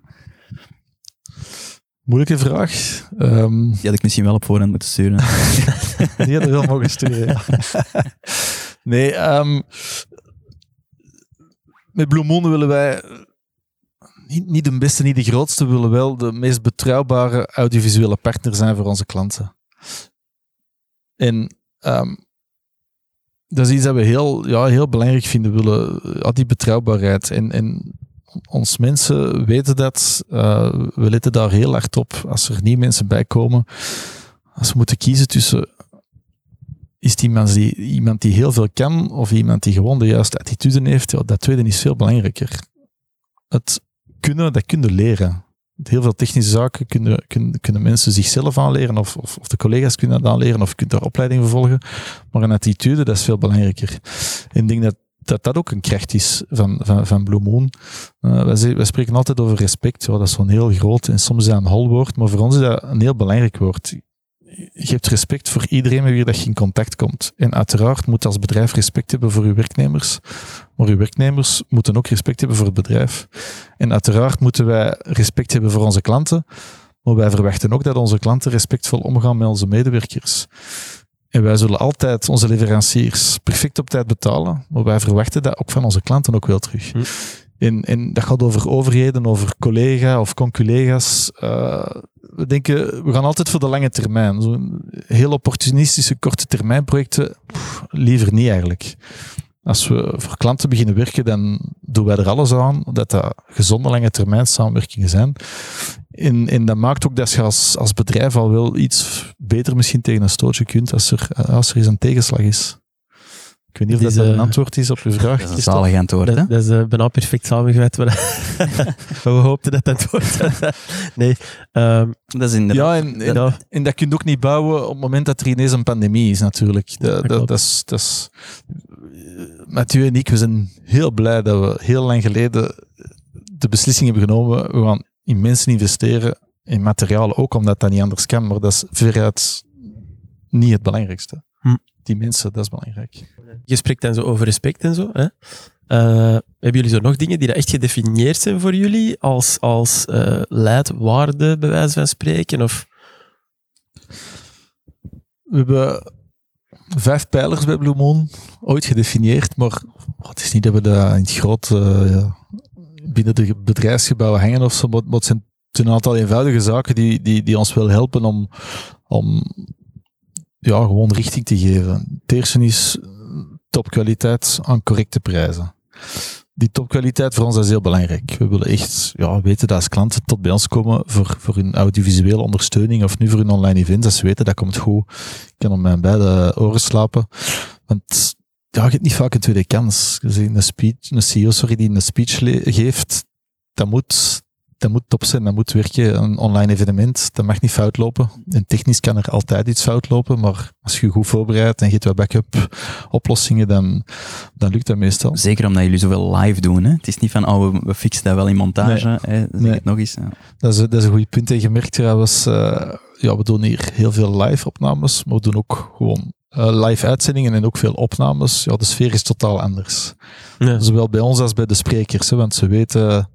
Moeilijke vraag. Um, die had ik misschien wel op voorhand moeten sturen. <laughs> die had er wel mogen sturen, ja. <laughs> Nee, um, met Blue Moon willen wij niet, niet de beste, niet de grootste, willen wel de meest betrouwbare audiovisuele partner zijn voor onze klanten. En um, dat is iets dat we heel, ja, heel belangrijk vinden, willen ja, die betrouwbaarheid. En, en ons mensen weten dat, uh, we letten daar heel hard op. Als er nieuwe mensen bij komen, als we moeten kiezen tussen is het iemand die, iemand die heel veel kan of iemand die gewoon de juiste attitude heeft, ja, dat tweede is veel belangrijker. Het kunnen, dat kunnen leren. Heel veel technische zaken kunnen, kunnen, kunnen mensen zichzelf aanleren, of, of, of de collega's kunnen dat aanleren, of je kunt daar opleiding vervolgen. Maar een attitude, dat is veel belangrijker. En ik denk dat dat dat ook een kracht is van, van, van Blue Moon. Uh, wij, spreken altijd over respect. Ja, dat is zo'n heel groot en soms is dat een maar voor ons is dat een heel belangrijk woord je hebt respect voor iedereen met wie dat je in contact komt. En uiteraard moet als bedrijf respect hebben voor uw werknemers. Maar uw werknemers moeten ook respect hebben voor het bedrijf. En uiteraard moeten wij respect hebben voor onze klanten. Maar wij verwachten ook dat onze klanten respectvol omgaan met onze medewerkers. En wij zullen altijd onze leveranciers perfect op tijd betalen. Maar wij verwachten dat ook van onze klanten ook wel terug. Hm. Dat gaat over overheden, over collega of conculega's. Uh, we denken, we gaan altijd voor de lange termijn. Heel opportunistische korte termijn projecten, liever niet eigenlijk. Als we voor klanten beginnen werken, dan doen wij er alles aan dat dat gezonde lange termijn samenwerkingen zijn. En, en dat maakt ook dat je als, als bedrijf al wel iets beter misschien tegen een stootje kunt als er, als er eens een tegenslag is. Ik weet niet of dat, een antwoord is op uw vraag. Dat is een zalig antwoord, hè? Dat, dat is uh, bijna perfect samengevat. <laughs> we hoopten dat dat antwoord <laughs> Nee. Um, dat is inderdaad... Ja, en, en, en, dat kun je ook niet bouwen op het moment dat er ineens een pandemie is, natuurlijk. Dat, dat, dat, is, dat is... Mathieu en ik, we zijn heel blij dat we heel lang geleden de beslissing hebben genomen. We gaan in mensen investeren, in materialen ook, omdat dat niet anders kan. Maar dat is veruit niet het belangrijkste. Hm die mensen, dat is belangrijk. Je spreekt dan zo over respect en zo. Hè? Uh, hebben jullie zo nog dingen die echt gedefinieerd zijn voor jullie als, als uh, leidwaarde, bij wijze van spreken? Of? We hebben vijf pijlers bij Blue Moon, ooit gedefinieerd, maar oh, het is niet dat we dat in het groot uh, ja, binnen de bedrijfsgebouwen hangen of zo, maar, maar het zijn een aantal eenvoudige zaken die, die, die ons wel helpen om, om ja, gewoon richting te geven. Het eerste is topkwaliteit aan correcte prijzen. Die topkwaliteit voor ons is heel belangrijk. We willen echt ja, weten dat als klanten tot bij ons komen voor, voor hun audiovisuele ondersteuning of nu voor hun online events, dat ze weten dat komt goed. Ik kan op mijn beide oren slapen. Want ja, je hebt niet vaak een tweede kans. Een, speech, een CEO sorry, die een speech geeft, dat moet dat moet top zijn, dat moet werken. Een online evenement, dat mag niet fout lopen. En technisch kan er altijd iets fout lopen, maar als je goed voorbereidt en je hebt wat backup oplossingen, dan, dan lukt dat meestal. Zeker omdat jullie zoveel live doen. Hè? Het is niet van, oh, we, we fixen dat wel in montage. Nee. Hè? nee. het nog eens. Ja. Dat, is, dat is een goed punt. En je merkt trouwens, uh, ja, we doen hier heel veel live opnames, maar we doen ook gewoon uh, live uitzendingen en ook veel opnames. Ja, de sfeer is totaal anders. Ja. Zowel bij ons als bij de sprekers, hè, want ze weten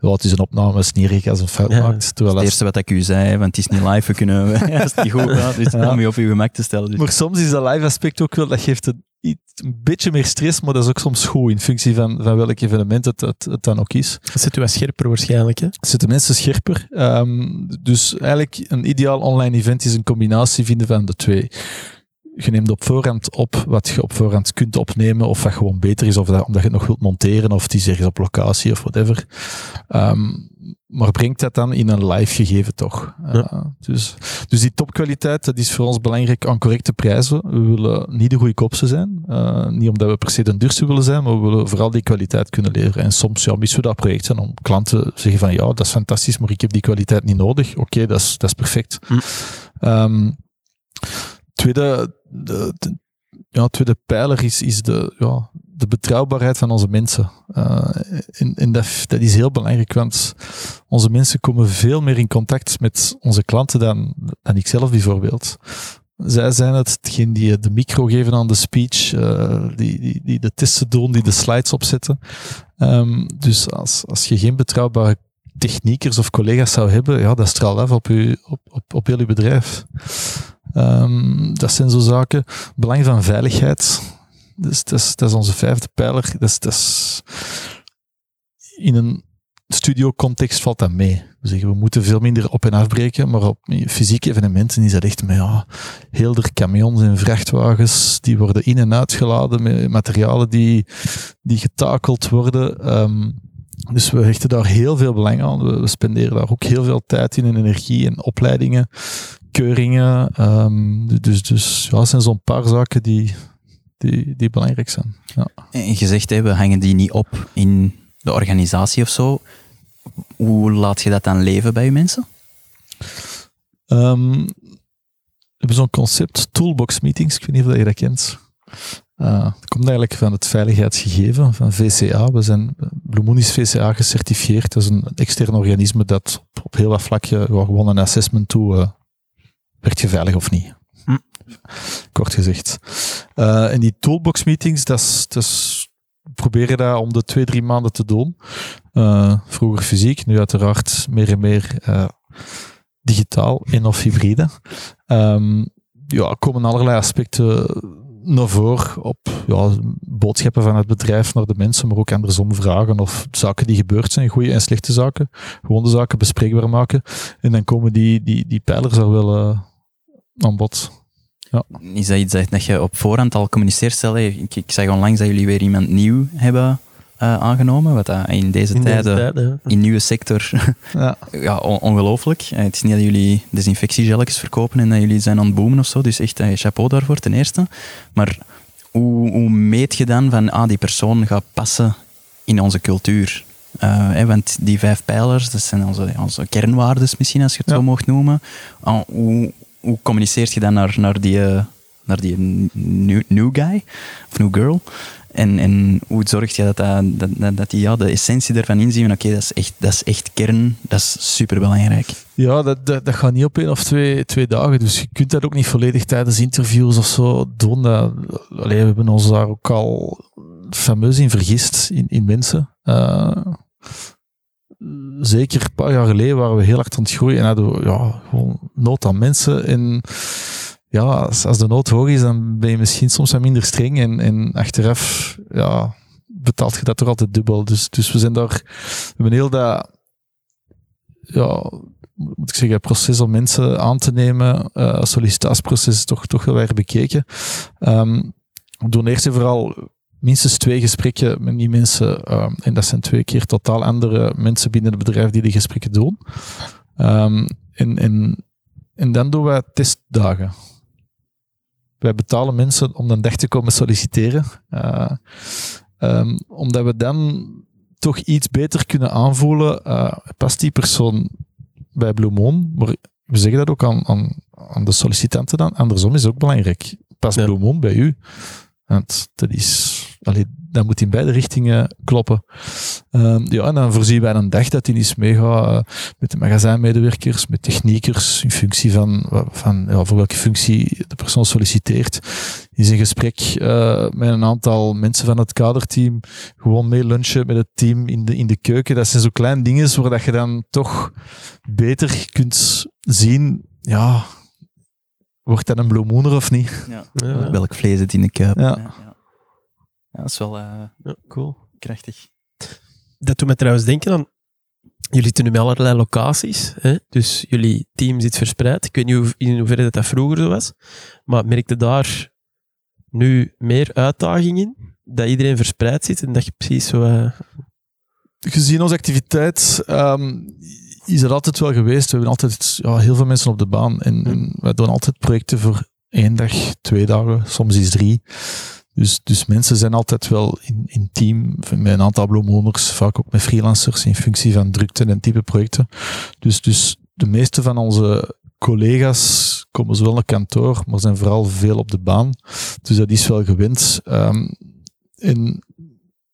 ja, het is een opname, is niet erg als een fout maakt. Terwijl het eerste wat ik u zei, want het is niet live, we kunnen, <laughs> als het niet goed gaat, is het om je op je gemak te stellen. Dus. Maar soms is dat live aspect ook wel, dat geeft een, een beetje meer stress, maar dat is ook soms goed in functie van, van welk evenement het, het, het dan ook is. Dat zit u wat scherper waarschijnlijk, hè? Zitten mensen scherper. Um, dus eigenlijk, een ideaal online event is een combinatie vinden van de twee je neemt op voorhand op wat je op voorhand kunt opnemen, of wat gewoon beter is, of dat, omdat je het nog wilt monteren, of die is op locatie of whatever. Um, maar brengt dat dan in een live gegeven toch? Ja. Uh, dus, dus die topkwaliteit, dat is voor ons belangrijk aan correcte prijzen. We willen niet de goedkoopste zijn. Uh, niet omdat we per se de duurste willen zijn, maar we willen vooral die kwaliteit kunnen leveren. En soms ja, missen we dat project zijn om klanten te zeggen van ja, dat is fantastisch, maar ik heb die kwaliteit niet nodig. Oké, okay, dat, is, dat is perfect. Hm. Um, tweede, de, ja, tweede pijler is, is de, ja, de betrouwbaarheid van onze mensen. Uh, en, en dat, dat is heel belangrijk, want onze mensen komen veel meer in contact met onze klanten dan, dan ik zelf bijvoorbeeld. Zij zijn het, hetgeen die de micro geven aan de speech, uh, die, die, die de testen doen, die de slides opzetten. Um, dus als, als je geen betrouwbare techniekers of collega's zou hebben, ja, dat straalt af op, u, op, op, op heel uw bedrijf. Um, dat zijn zo zaken. Belang van veiligheid. Dus dat is, dat is onze vijfde pijler. Dat is, dat in een studio-context valt dat mee. We zeggen, we moeten veel minder op- en afbreken, maar op fysieke evenementen is dat echt met ja, heel de camions en vrachtwagens, die worden in- en uitgeladen met materialen die, die getakeld worden. Um, dus we hechten daar heel veel belang aan. We, we, spenderen daar ook heel veel tijd in en energie en opleidingen keuringen. Um, dus dus ja, dat zijn zo'n paar zaken die, die, die belangrijk zijn. Ja. En je zegt, hè, we hangen die niet op in de organisatie of zo. Hoe laat je dat dan leven bij je mensen? Um, we hebben zo'n concept, toolbox meetings, ik weet niet of je dat kent. Uh, het komt eigenlijk van het veiligheidsgegeven van VCA. We zijn, Blue Moon is VCA gecertificeerd. Dat is een extern organisme dat op, heel wat vlakken gewoon een assessment toe uh, werd je veilig of niet? Hm. Kort gezegd. Uh, en die toolbox meetings, dat is, dat is, proberen dat om de twee, drie maanden te doen. Uh, vroeger fysiek, nu uiteraard meer en meer uh, digitaal en of hybride. Um, ja, komen allerlei aspecten naar voren op ja, boodschappen van het bedrijf naar de mensen, maar ook andersom vragen of zaken die gebeurd zijn, goede en slechte zaken, gewoon de zaken bespreekbaar maken. En dan komen die, die, die pijlers er wel, uh, aan bod. Ja. Is dat iets dat je op voorhand al communiceert? Stel, ik, ik zag onlangs dat jullie weer iemand nieuw hebben uh, aangenomen, wat dat in deze in tijden, deze tijd, ja. in nieuwe sector, <laughs> ja, ja ongelooflijk. Uh, het is niet dat jullie desinfectiegelletjes verkopen en dat jullie zijn aan het boomen of zo, dus echt uh, chapeau daarvoor ten eerste. Maar hoe, hoe meet je dan van, ah, die persoon gaat passen in onze cultuur? Uh, want die vijf pijlers, dat zijn onze, onze kernwaarden misschien, als je het ja. zo mocht noemen. Uh, hoe, hoe communiceert je dan naar, naar die, uh, naar die new, new guy of new girl? En, en hoe zorg je dat, dat, dat, dat die ja, de essentie ervan inzien? Oké, dat, is echt, dat is echt kern, dat is superbelangrijk. Ja, dat, dat, dat gaat niet op één of twee, twee dagen. Dus je kunt dat ook niet volledig tijdens interviews of zo doen. Dat, allee, we hebben ons daar ook al fameus in vergist, in, in mensen. Uh, zeker een paar jaar geleden waren we heel hard aan het groeien en hadden we ja, gewoon nood aan mensen. En ja, als, de nood hoog is, dan ben je misschien soms wat minder streng. En, en achteraf ja, betaalt je dat toch altijd dubbel. Dus, dus we zijn daar, we hebben heel dat, ja, moet ik zeggen, proces om mensen aan te nemen, uh, sollicitatieproces toch, toch wel weer bekeken. Um, we doen eerst en vooral minstens twee gesprekken met die mensen. Um, en dat zijn twee keer totaal andere mensen binnen het bedrijf die die gesprekken doen. Um, en, en, en dan doen wij testdagen. Wij betalen mensen om een dag te komen solliciteren. Uh, um, omdat we dan toch iets beter kunnen aanvoelen. Uh, past die persoon bij Blue Moon? Maar we zeggen dat ook aan, aan, aan de sollicitanten dan. Andersom is ook belangrijk. Past ja. Blue Moon bij u? Want dat is allee, dat moet in beide richtingen kloppen. Um, ja, en dan voorzien wij een dag dat hij eens meegaat uh, met de magazijnmedewerkers, met techniekers, in functie van, van ja, voor welke functie de persoon solliciteert. Is een gesprek uh, met een aantal mensen van het kaderteam, gewoon mee lunchen met het team in de, in de keuken. Dat zijn zo kleine dingen waar dat je dan toch beter kunt zien, ja, wordt dat een bloemoener of niet? Ja. ja. Welk vlees het in de kuip. Ja. Ja. Dat is wel uh, ja, cool. krachtig. Dat doet me trouwens denken aan... Jullie zitten nu met allerlei locaties, hè? dus jullie team zit verspreid. Ik weet niet hoe, in hoeverre dat, dat vroeger zo was, maar merkte daar nu meer uitdaging in? Dat iedereen verspreid zit en dat je precies zo... Uh... Gezien onze activiteit um, is er altijd wel geweest. We hebben altijd ja, heel veel mensen op de baan en, en wij doen altijd projecten voor één dag, twee dagen, soms is drie. Dus, dus mensen zijn altijd wel in, in team met een aantal bloemhoners, vaak ook met freelancers in functie van drukte en type projecten. Dus, dus de meeste van onze collega's komen zowel naar kantoor, maar zijn vooral veel op de baan. Dus dat is wel gewend. Um, en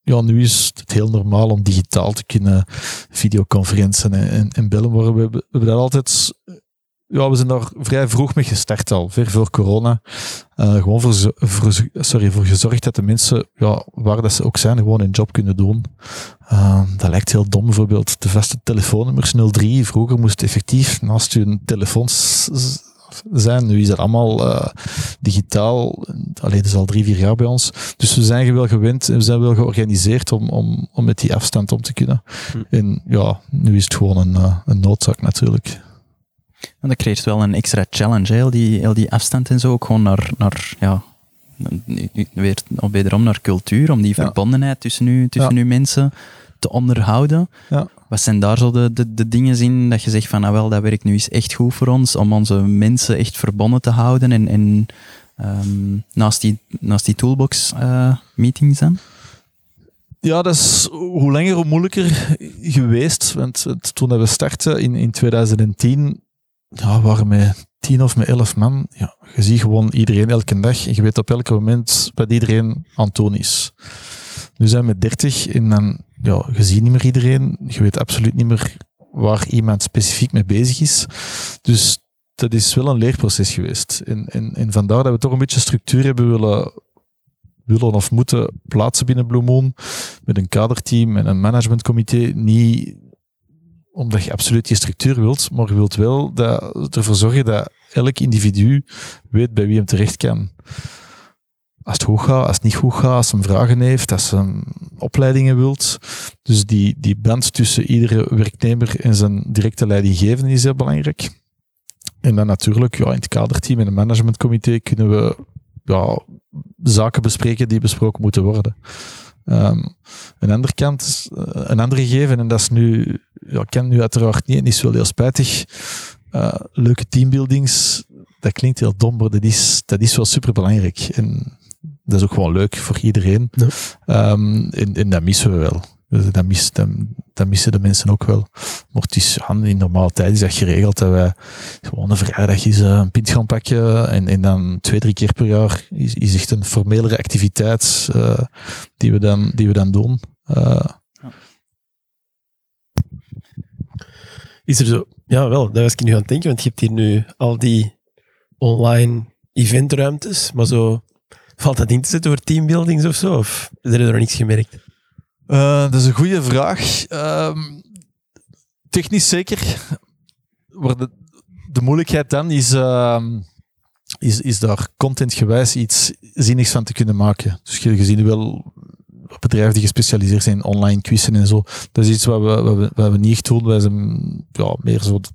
ja, nu is het heel normaal om digitaal te kunnen videoconferenties en, en, en bellen, maar we, we hebben dat altijd ja, we zijn daar vrij vroeg mee gestart al, ver voor corona. Uh, gewoon voor, voor, sorry, voor gezorgd dat de mensen, ja, waar dat ze ook zijn, gewoon een job kunnen doen. Uh, dat lijkt heel dom, bijvoorbeeld de vaste telefoonnummers 03. Vroeger moest effectief naast je telefoon zijn. Nu is dat allemaal uh, digitaal. Alleen dat is al drie, vier jaar bij ons. Dus we zijn wel gewend en we zijn wel georganiseerd om, om, om met die afstand om te kunnen. Hm. En ja, nu is het gewoon een, een noodzaak natuurlijk. En dat creëert wel een extra challenge, heel die, heel die afstand en zo, ook gewoon naar, naar ja, weer wederom naar cultuur, om die verbondenheid tussen u, tussen ja. mensen te onderhouden. Ja. Wat zijn daar zo de, de, de dingen in dat je zegt van, nou wel, dat werkt nu eens echt goed voor ons, om onze mensen echt verbonden te houden en, en um, naast, die, naast die toolbox uh, meetings dan? Ja, dat is hoe langer hoe moeilijker geweest. Want toen we startten in, in 2010, ja, waren met tien of met elf man. Ja, je ziet gewoon iedereen elke dag en je weet op elk moment wat iedereen aan is. Nu zijn we met dertig en dan, ja, je ziet niet meer iedereen. Je weet absoluut niet meer waar iemand specifiek mee bezig is. Dus dat is wel een leerproces geweest. En, en, en vandaar dat we toch een beetje structuur hebben willen, willen of moeten plaatsen binnen Blue Moon. Met een kaderteam en een managementcomité. Niet omdat je absoluut die structuur wilt, maar je wilt wel dat, ervoor zorgen dat elk individu weet bij wie hem terecht kan. Als het goed gaat, als het niet goed gaat, als hij vragen heeft, als hij opleidingen wilt. Dus die, die band tussen iedere werknemer en zijn directe leidinggevende is heel belangrijk. En dan natuurlijk, ja, in het kaderteam en het managementcomité kunnen we ja, zaken bespreken die besproken moeten worden. Um, een andere kant, uh, een andere gegeven, en dat is nu, ja, ken nu uiteraard niet en is wel heel spijtig. Uh, leuke teambuildings, dat klinkt heel dom, maar dat is, dat is wel super belangrijk. En dat is ook gewoon leuk voor iedereen. Ja. Um, en, en dat missen we wel. Dus dat, mis, dat, dat, missen de mensen ook wel. Maar het is, in normale tijd is dat geregeld dat wij gewoon een vrijdag is eh, een pint gaan pakken en, en dan twee, drie keer per jaar is, is echt een formelere activiteit uh, die, we dan, die we dan doen. Uh. Is er zo, ja wel, daar was ik nu aan het denken, want je hebt hier nu al die online eventruimtes, maar zo, valt dat in te zetten voor teambuildings of zo? Of is er nog niets gemerkt? Uh, dat is een goede vraag. Uh, technisch zeker. De, moeilijkheid dan is, uh, is, is daar contentgewijs iets zinnigs van te kunnen maken. Dus je, ziet wel bedrijven die gespecialiseerd zijn in online quizzen en zo. Dat is iets wat we, wat we, wat we niet echt doen. Wij zijn ja, meer zo de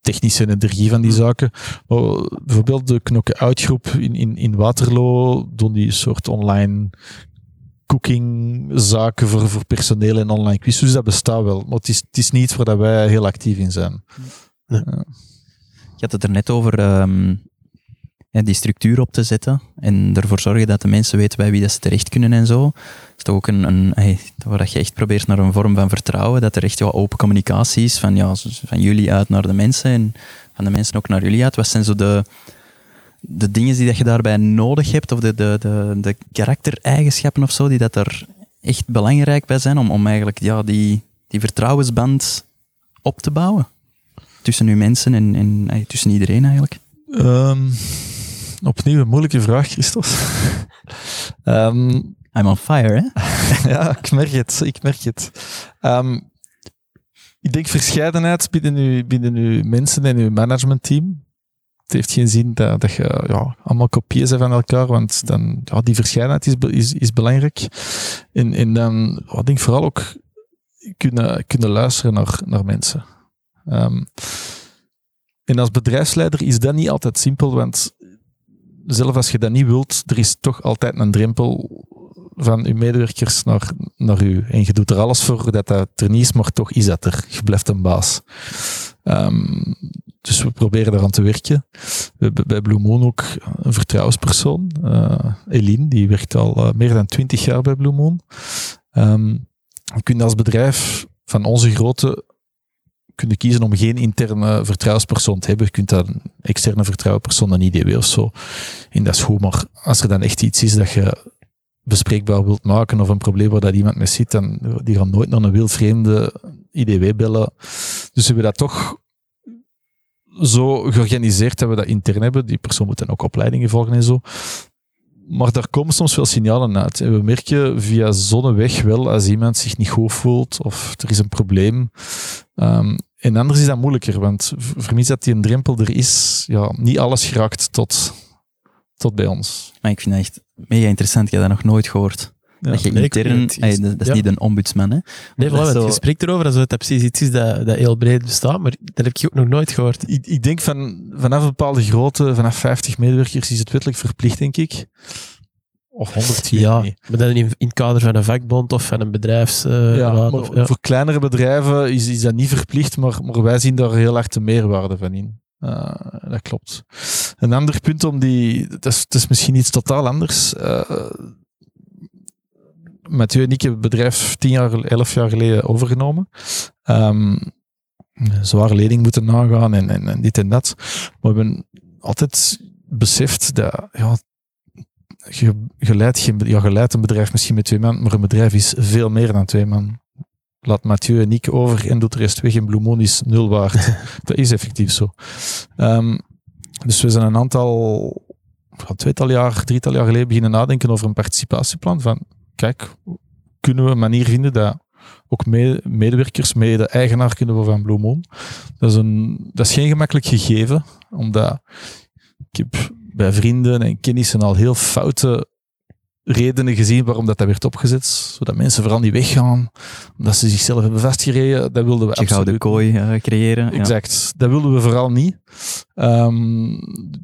technische energie van die zaken. Maar bijvoorbeeld de knock-out groep in, in, in Waterloo doen die soort online cooking zaken voor, voor personeel en online quiz. Dus dat bestaat wel. Maar het is, het is niet iets waar dat wij heel actief in zijn. Nee. Ja. Je had het er net over ehm, die structuur op te zetten en ervoor zorgen dat de mensen weten bij wie dat ze terecht kunnen en zo. Dat is toch ook een, een hey, waar je echt probeert naar een vorm van vertrouwen, dat er echt wel open communicatie is van, ja, van jullie uit naar de mensen en van de mensen ook naar jullie uit. Wat zijn zo de, de dingen die dat je daarbij nodig hebt, of de, de, de, de karaktereigenschappen of zo, die dat er echt belangrijk bij zijn om, om eigenlijk ja, die, die vertrouwensband op te bouwen? Tussen uw mensen en, en tussen iedereen eigenlijk. Ehm, opnieuw een moeilijke vraag, Christophe. <laughs> Ehm, I'm on fire, hè? <laughs> ja, ik merk het. Ik merk het. Ehm, ik denk verscheidenheid binnen uw, binnen uw mensen en uw managementteam. Het heeft geen zin dat, dat je ja, allemaal kopieën zijn van elkaar, want dan, ja, die verscheidenheid is, is, is belangrijk. En, en dan, ik denk vooral ook kunnen, kunnen luisteren naar, naar mensen. Ehm, en als bedrijfsleider is dat niet altijd simpel, want zelf als je dat niet wilt, er is toch altijd een drempel van je medewerkers naar, naar u. En je doet er alles voor dat dat er niet is, maar toch is dat er. Je blijft een baas. Ehm, dus we proberen daaraan te werken. We hebben bij Blue Moon ook een vertrouwenspersoon, eh Eline, die werkt al eh, meer dan twintig jaar bij Blue Moon. Ehm, je kunt als bedrijf van onze grootte kunnen kiezen om geen interne vertrouwenspersoon te hebben. Je kunt dan een externe vertrouwenspersoon, een IDW of zo. En dat is goed, maar als er dan echt iets is dat je bespreekbaar wilt maken of een probleem waar dat iemand mee zit, dan die gaan nooit naar een wildvreemde IDW bellen. Dus we hebben dat toch zo georganiseerd dat we dat intern hebben. Die persoon moet dan ook opleidingen volgen en zo. Maar daar komen soms wel signalen uit. En we merken via zonneweg wel als iemand zich niet goed voelt of er is een probleem. Ehm, en anders is dat moeilijker, want v- vermis dat die een drempel er is, ja, niet alles geraakt tot, tot bij ons. Maar ik vind dat echt mega interessant. Ik heb dat nog nooit gehoord. Ja. dat je nee, ik intern... weet het. Ey, dat, dat is Ja. niet een ombudsman, hè? Nee, Dat voilà, zo- gesprek erover, alsof het precies iets is dat, dat heel breed bestaat, maar dat heb ik ook nog nooit gehoord. Ik, ik denk van, vanaf een bepaalde grootte, vanaf 50 medewerkers, is het wettelijk verplicht, denk ik. Of 100 Ja, niet. maar dan in, in het kader van een vakbond of van een bedrijfs... eh, Ja, raad maar of, ja. Voor kleinere bedrijven is, is dat niet verplicht, maar, maar wij zien daar heel hard de meerwaarde van in. Uh, dat klopt. Een ander punt om die, dat is, dat is misschien iets totaal anders. Uh, Mathieu en ik hebben het bedrijf tien jaar, elf jaar geleden overgenomen. Um, zware lening moeten nagaan en, en, en, dit en dat. Maar we hebben altijd beseft dat ja, je, je, leidt geen, ja, je leidt een bedrijf misschien met twee man, maar een bedrijf is veel meer dan twee man. Laat Mathieu en ik over en doet de rest weg en Blue Moon is nul waard. <laughs> dat is effectief zo. Um, dus we zijn een aantal, een tweetal jaar, drietal jaar geleden beginnen nadenken over een participatieplan. Van, kunnen we een manier vinden dat ook medewerkers, mede-eigenaar kunnen we van Blue. Dat is, een, dat is geen gemakkelijk gegeven, omdat ik heb bij vrienden en kennissen al heel foute redenen gezien waarom dat, dat werd opgezet. Zodat mensen vooral niet weggaan, omdat ze zichzelf hebben vastgereden. Dat wilden we Je absoluut gouden kooi uh, creëren. Exact. Ja. Dat wilden we vooral niet. Um,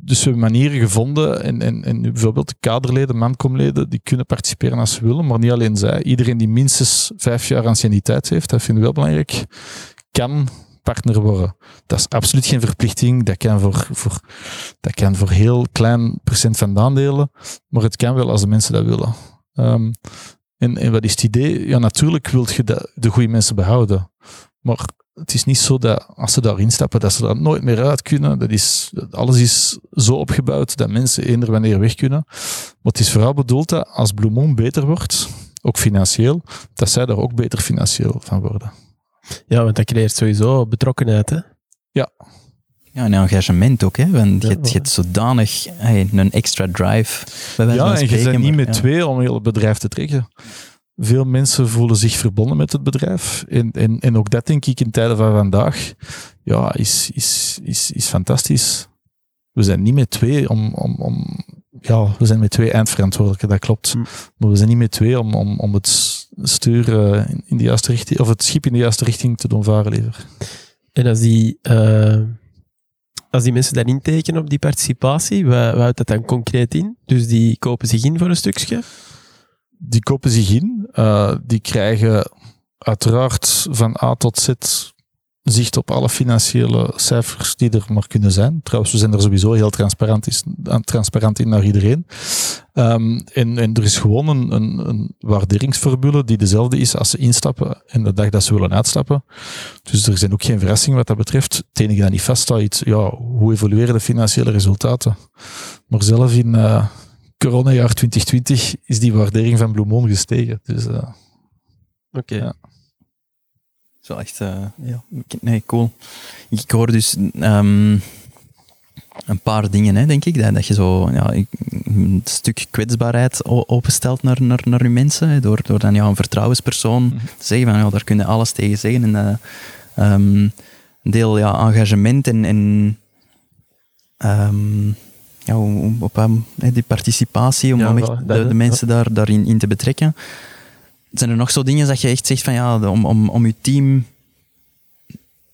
dus we hebben manieren gevonden en, en, en bijvoorbeeld de kaderleden, mankomleden, die kunnen participeren als ze willen, maar niet alleen zij. Iedereen die minstens vijf jaar anciëniteit heeft, dat vinden we wel belangrijk, kan partner worden. Dat is absoluut geen verplichting. Dat kan voor, voor, dat kan voor heel klein procent van de aandelen. Maar het kan wel als de mensen dat willen. Um, en, wat is het idee? Ja, natuurlijk wil je de, de goede mensen behouden. Maar het is niet zo dat als ze daarin stappen, dat ze daar nooit meer uit kunnen. Dat is, alles is zo opgebouwd dat mensen eender wanneer weg kunnen. Maar het is vooral bedoeld dat als Blue Moon beter wordt, ook financieel, dat zij daar ook beter financieel van worden. Ja, want dat creëert sowieso betrokkenheid, hè? Ja. Ja, en engagement ook, hè? Want ja, je, je hebt zodanig hey, een extra drive. Bij ja, en je bent niet met ja. twee om heel het bedrijf te trekken. Veel mensen voelen zich verbonden met het bedrijf. En, en, en ook dat denk ik in tijden van vandaag, ja, is, is, is, is fantastisch. we zijn niet met twee om, om, om ja, we zijn met twee eindverantwoordelijken, dat klopt. Hm. Maar we zijn niet met twee om, om, om het stuur eh, in de juiste richting, of het schip in de juiste richting te doen varen liever. En als die, eh, als die mensen daarin tekenen op die participatie, wat, wat houdt dat dan concreet in? Dus die kopen zich in voor een stukje? Die kopen zich in, eh, die krijgen uiteraard van A tot Z zicht op alle financiële cijfers die er maar kunnen zijn. Trouwens, we zijn er sowieso heel transparant, is, transparant in naar iedereen. Um, en, en er is gewoon een, een, een, waarderingsformule die dezelfde is als ze instappen en de dag dat ze willen uitstappen. Dus er zijn ook geen verrassingen wat dat betreft. Het enige dat niet vaststaat, is ja, hoe evolueren de financiële resultaten. Maar zelf in uh, coronajaar 2020 is die waardering van Blue Moon gestegen. Dus, uh, Oké. Okay. Ja wel echt, uh, ja, nee, cool. Ik hoor dus um, een paar dingen, hè, denk ik, dat, dat je zo ja, een stuk kwetsbaarheid openstelt naar, naar, naar je mensen, hè, door, door dan ja, een vertrouwenspersoon mm -hmm. te zeggen van, ja, daar kun je alles tegen zeggen. En uh, um, een deel ja, engagement en, en um, ja, op um, die participatie, om, Ja, de, de mensen daar, daarin in te betrekken. Zijn er nog zo dingen dat je echt zegt van ja, om, om, om je team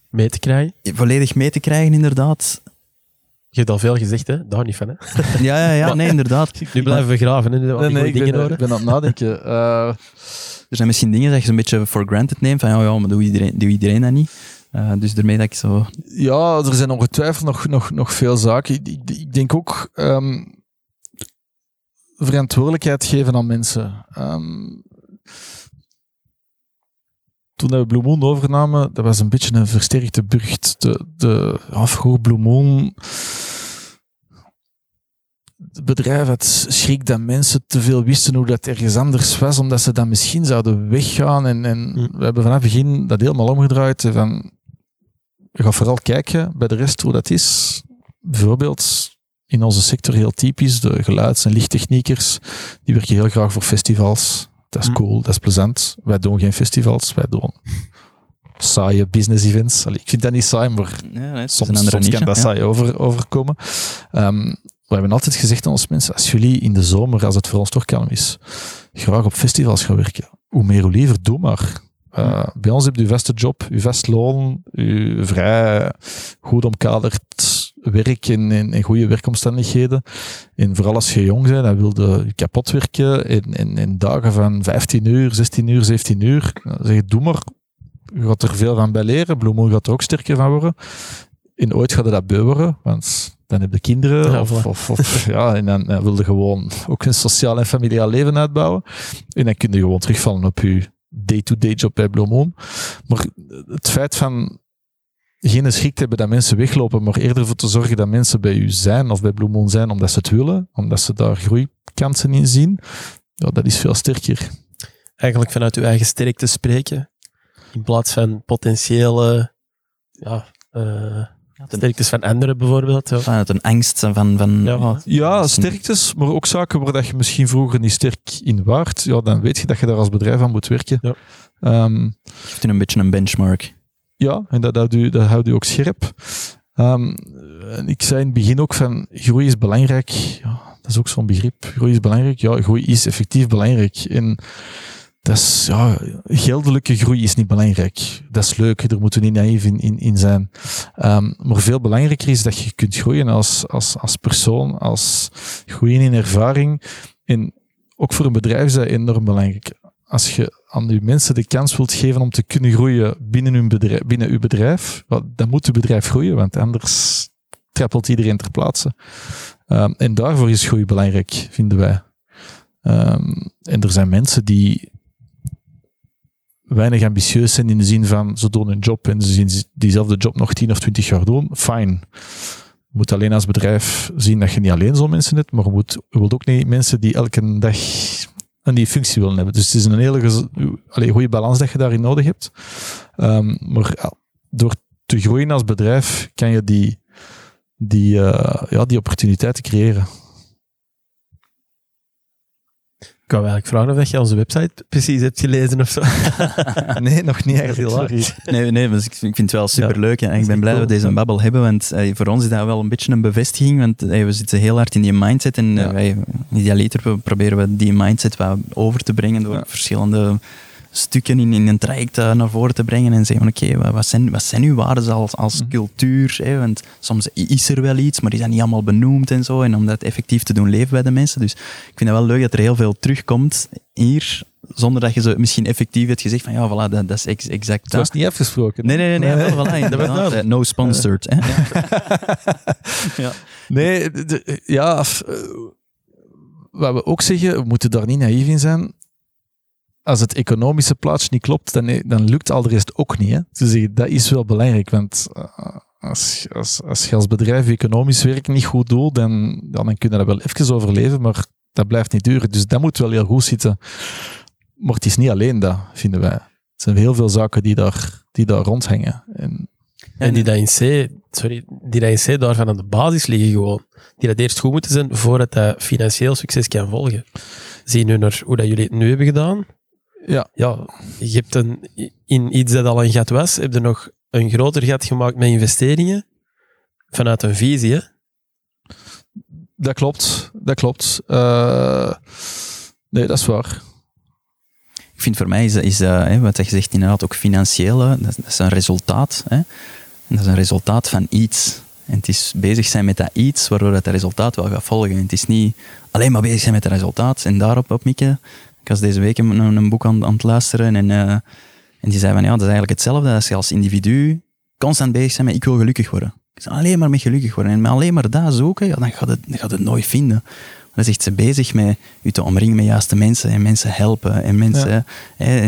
Mee te krijgen. volledig mee te krijgen, inderdaad? Je hebt al veel gezegd, hè? Daar niet van, hè? <laughs> Ja, ja, ja, nee, inderdaad. <laughs> Nu blijven we graven, hè? Nee, nee, ik dingen ben, horen. ik ben aan het nadenken. <laughs> Eh, Er zijn misschien dingen dat je zo'n beetje for granted neemt, van ja, ja maar doe iedereen, doe iedereen dat niet? Uh, dus daarmee dat ik zo... Ja, er zijn ongetwijfeld nog, nog, nog veel zaken. Ik, ik, ik denk ook um, verantwoordelijkheid geven aan mensen. Um, toen we Blue Moon overnamen, dat was een beetje een versterkte burcht. De, de afgoed Blue Moon... Het bedrijf had schrik dat mensen te veel wisten hoe dat ergens anders was, omdat ze dan misschien zouden weggaan. En, en Hm. we hebben vanaf het begin dat helemaal omgedraaid. Van, ga vooral kijken bij de rest hoe dat is. Bijvoorbeeld in onze sector heel typisch, de geluids- en lichttechniekers, die werken heel graag voor festivals. Dat is cool, dat is plezant. Wij doen geen festivals, wij doen saaie business events. Allee, ik vind dat niet saai, maar Ja, nee, soms, soms niche, kan dat ja. saai over, overkomen. Ehm, we hebben altijd gezegd aan onze mensen, als jullie in de zomer, als het voor ons toch kalm is, graag op festivals gaan werken, hoe meer hoe liever, doe maar. Uh, bij ons heb je vaste job, je vast loon, je vrij goed omkaderd werk en, en, en goede werkomstandigheden. En vooral als je jong bent, dan wilde je kapot werken in, in, in dagen van 15 uur, 16 uur, 17 uur. Dan zeg je, doe maar. Je gaat er veel van bij leren. Bloemel gaat er ook sterker van worden. En ooit gaat je dat beu worden, want dan heb je kinderen. Ja, of, voilà. of, of, ja, en dan, dan wil je gewoon ook een sociaal en familiaal leven uitbouwen. En dan kun je gewoon terugvallen op je day-to-day job bij Blue Moon. Maar het feit van geen schrik te hebben dat mensen weglopen, maar eerder voor te zorgen dat mensen bij u zijn of bij Blue Moon zijn omdat ze het willen, omdat ze daar groeikansen in zien, ja, dat is veel sterker. Eigenlijk vanuit uw eigen sterkte spreken, in plaats van potentiële ja, eh, sterktes van anderen bijvoorbeeld. Ja. Vanuit een angst van... van Ja. oh, Ja, sterktes, maar ook zaken waar dat je misschien vroeger niet sterk in waart. Ja, dan weet je dat je daar als bedrijf aan moet werken. Ja. Ehm, Geeft u een beetje een benchmark. Ja, en dat houdt u, dat ook scherp. Ehm, en ik zei in het begin ook van, groei is belangrijk. Ja, dat is ook zo'n begrip. Groei is belangrijk. Ja, groei is effectief belangrijk. En dat is, ja, geldelijke groei is niet belangrijk. Dat is leuk, daar moeten we niet naïef in, in, in zijn. Ehm, maar veel belangrijker is dat je kunt groeien als, als, als persoon, als groeien in ervaring. En ook voor een bedrijf is dat enorm belangrijk. Als je aan je mensen de kans wilt geven om te kunnen groeien binnen hun bedrijf, binnen uw bedrijf, dan moet uw bedrijf groeien, want anders trappelt iedereen ter plaatse. Ehm, en daarvoor is groei belangrijk, vinden wij. Ehm, en er zijn mensen die weinig ambitieus zijn in de zin van ze doen hun job en ze zien diezelfde job nog 10 of 20 jaar doen. Fine. Je moet alleen als bedrijf zien dat je niet alleen zo'n mensen hebt, maar je, moet, je wilt ook niet mensen die elke dag een die functie willen hebben. Dus het is een hele goede balans dat je daarin nodig hebt. Ehm, maar ja, door te groeien als bedrijf kan je die, die, eh, ja, die opportuniteiten creëren. Ik wou eigenlijk vragen of je onze website precies hebt gelezen of zo. <laughs> Nee, nog niet eigenlijk. Dat. Nee, nee dus ik, ik vind het wel superleuk. en ik ben blij dat we deze babbel hebben, want eh, voor ons is dat wel een beetje een bevestiging, want eh, we zitten heel hard in die mindset en eh, Ja. wij, idealiter we proberen we die mindset wat over te brengen door Ja. verschillende stukken in, in een traject eh, naar voren te brengen en zeggen van oké, wat, wat zijn, wat zijn uw waarden als, als Mhm. cultuur? Hè? Want soms is er wel iets, maar is dat niet allemaal benoemd en zo, en om dat effectief te doen leven bij de mensen. Dus ik vind het wel leuk dat er heel veel terugkomt hier, zonder dat je zo misschien effectief hebt gezegd van ja, voilà, dat, dat is ex- exact Het dat. was niet afgesproken. Nee, nee, nee, nee, voilà, inderdaad. <laughs> nou- Eh, no sponsored. Hè? Ja. <laughs> Nee, de- ja, eh, wat we ook zeggen, we moeten daar niet naïef in zijn. Als het economische plaatje niet klopt, dan, dan lukt al de rest ook niet. Hè. Zeggen, dat is wel belangrijk, want eh, als, als, als je als bedrijf economisch werk niet goed doet, dan, dan je dat wel even overleven, maar dat blijft niet duren. Dus dat moet wel heel goed zitten. Maar het is niet alleen dat, vinden wij. Het zijn heel veel zaken die daar, die daar rondhangen. En En die dat in C, sorry, die dat in C daarvan aan de basis liggen gewoon. Die dat eerst goed moeten zijn voordat dat financieel succes kan volgen. Zie je nu naar hoe dat jullie het nu hebben gedaan? Ja. Ja, je hebt een, in iets dat al een gat was, heb je nog een groter gat gemaakt met investeringen vanuit een visie, hè? Dat klopt, dat klopt. Eh, nee, dat is waar. Ik vind voor mij is, is hè, wat je zegt inderdaad ook financieel, hè, dat, dat is een resultaat. Hè? En dat is een resultaat van iets. En het is bezig zijn met dat iets, waardoor dat resultaat wel gaat volgen. En het is niet alleen maar bezig zijn met het resultaat en daarop op mikken. Ik was deze week een, een boek aan, aan het luisteren en, eh, en die zei van ja, dat is eigenlijk hetzelfde als je als individu constant bezig bent met ik wil gelukkig worden. Ik zei, alleen maar met gelukkig worden. En met alleen maar dat zoeken, ja, dan gaat het, dan gaat het nooit vinden. Dan is echt ze bezig met je te omringen met juiste mensen en mensen helpen en mensen... Ja. Hè, en,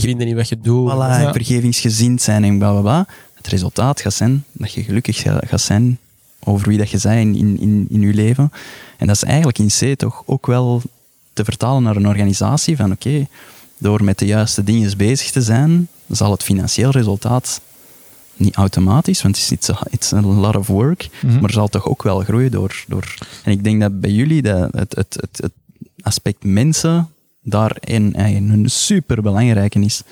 vinden in wat je doet. Voilà, Ja. en vergevingsgezind zijn en bla bla bla. Het resultaat gaat zijn dat je gelukkig ga- gaat zijn over wie dat je bent in, in, in je leven. En dat is eigenlijk in C toch ook wel te vertalen naar een organisatie van oké, door met de juiste dingen bezig te zijn, zal het financieel resultaat niet automatisch, want het is it's a, lot of work, Mhm. maar zal toch ook wel groeien door... door en ik denk dat bij jullie dat het, het, het, het aspect mensen daarin een, een super belangrijke is.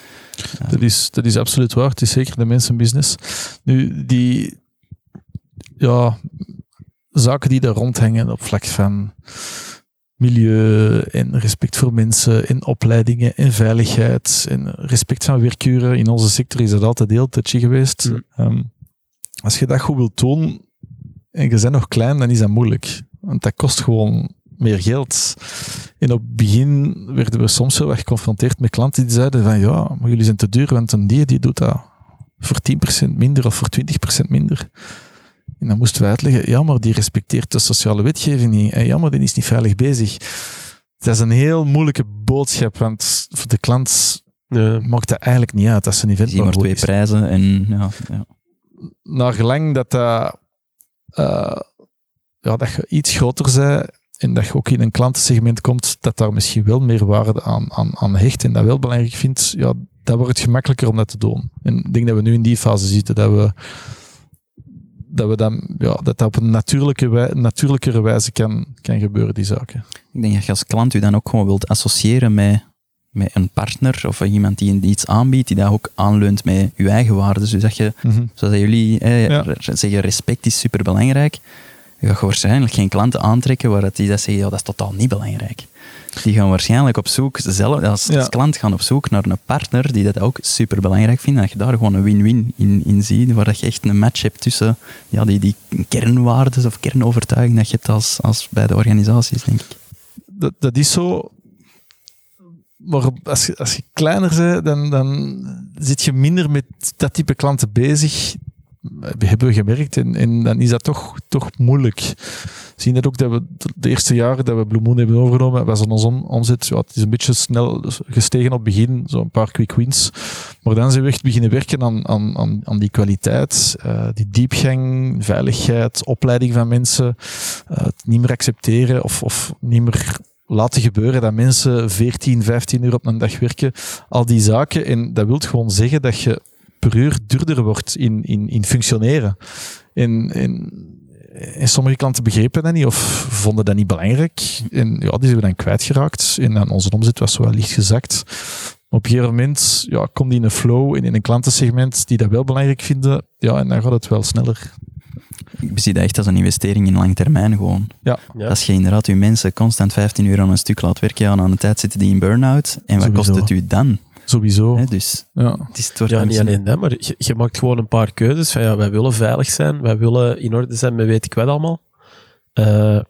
Dat is, dat is absoluut waar. Het is zeker de mensenbusiness. Nu, die ja, zaken die daar rondhangen op vlak van milieu en respect voor mensen en opleidingen en veiligheid en respect van werkuren. In onze sector is dat altijd heel touchy geweest. Mm. Ehm, als je dat goed wilt doen en je bent nog klein, dan is dat moeilijk. Want dat kost gewoon meer geld. En op het begin werden we soms wel wat geconfronteerd met klanten die zeiden van ja, maar jullie zijn te duur, want een die, die doet dat voor 10% minder of voor 20% minder. En dan moesten we uitleggen, ja, maar die respecteert de sociale wetgeving niet. En ja, maar die is niet veilig bezig. Dat is een heel moeilijke boodschap, want voor de klant Ja. maakt dat eigenlijk niet uit als ze een event maar twee is. prijzen en ja, ja. naar gelang dat dat, eh, ja, dat je iets groter bent en dat je ook in een klantensegment komt, dat daar misschien wel meer waarde aan, aan, aan hecht en dat wel belangrijk vindt, ja, dat wordt het gemakkelijker om dat te doen. En ik denk dat we nu in die fase zitten, dat we dat we dan, ja, dat, dat op een natuurlijke wij, natuurlijkere wijze kan, kan gebeuren, die zaken. Ik denk dat je als klant je dan ook gewoon wilt associëren met, met een partner of iemand die iets aanbiedt, die dat ook aanleunt met je eigen waarden. Dus dat je, zoals jullie Ja. zeggen, respect is superbelangrijk. Je gaat waarschijnlijk geen klanten aantrekken waar dat die dat zeggen, ja, dat is totaal niet belangrijk. Die gaan waarschijnlijk op zoek, zelf, als, Ja. als klant gaan op zoek naar een partner die dat ook super belangrijk vindt. Dat je daar gewoon een win-win in, in ziet, waar dat je echt een match hebt tussen ja, die, die kernwaarden of kernovertuiging dat je hebt als, als bij de organisaties, denk ik. dat, dat is zo. Maar als je, als je kleiner bent, dan, dan zit je minder met dat type klanten bezig. Hebben we gemerkt. En, en dan is dat toch, toch moeilijk. We zien dat ook dat we de eerste jaren dat we Blue Moon hebben overgenomen, was onze on- omzet, ja, het is een beetje snel gestegen op het begin, zo'n paar quick wins. Maar dan zijn we echt beginnen werken aan, aan, aan, aan die kwaliteit, eh, die diepgang, veiligheid, opleiding van mensen, eh, het niet meer accepteren of, of niet meer laten gebeuren dat mensen 14, 15 uur op een dag werken. Al die zaken. En dat wil gewoon zeggen dat je per uur duurder wordt in, in, in functioneren. En, en en sommige klanten begrepen dat niet of vonden dat niet belangrijk. En ja, die zijn we dan kwijtgeraakt. En dan onze omzet was zo wel licht gezakt. Op een gegeven moment ja, komt die in een flow en in een klantensegment die dat wel belangrijk vinden. Ja, en dan gaat het wel sneller. Ik zie dat echt als een investering in lange termijn gewoon. Ja. Ja. Als je inderdaad je mensen constant 15 uur aan een stuk laat werken, aan de tijd zitten die in burn-out. En wat Sowieso. kost het u dan? Sowieso. Hè, dus Ja. het is het wordt Ja, niet alleen dat, maar je, je maakt gewoon een paar keuzes. Van, ja, wij willen veilig zijn, wij willen in orde zijn met weet ik wat allemaal. Eh,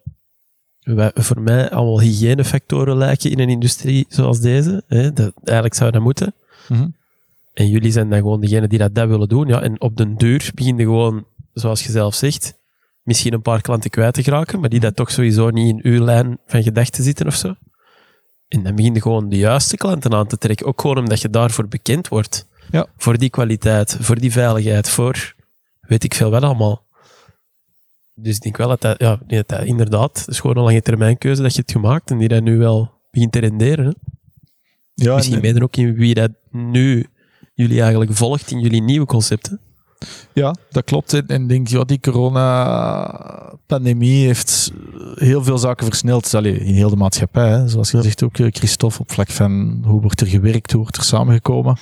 wij, voor mij allemaal hygiënefactoren lijken in een industrie zoals deze. Hè, dat, eigenlijk zou dat moeten. Mhm. En jullie zijn dan gewoon degene die dat, dat willen doen. Ja, en op den duur begin je gewoon, zoals je zelf zegt, misschien een paar klanten kwijt te geraken, maar die dat toch sowieso niet in uw lijn van gedachten zitten of zo. En dan begin je gewoon de juiste klanten aan te trekken. Ook gewoon omdat je daarvoor bekend wordt. Ja. Voor die kwaliteit, voor die veiligheid, voor weet ik veel wat allemaal. Dus ik denk wel dat dat, ja, nee, dat, dat inderdaad, het is gewoon een lange termijn keuze dat je hebt gemaakt en die dat nu wel begint te renderen. Hè? Ja, Misschien en- ben je er ook in wie dat nu jullie eigenlijk volgt in jullie nieuwe concepten. Ja, dat klopt. En en ik denk, ja, die corona-pandemie heeft heel veel zaken versneld. Allee, in heel de maatschappij. Hè. Zoals je Ja. zegt ook, eh, Christophe, op vlak van hoe wordt er gewerkt, hoe wordt er samengekomen.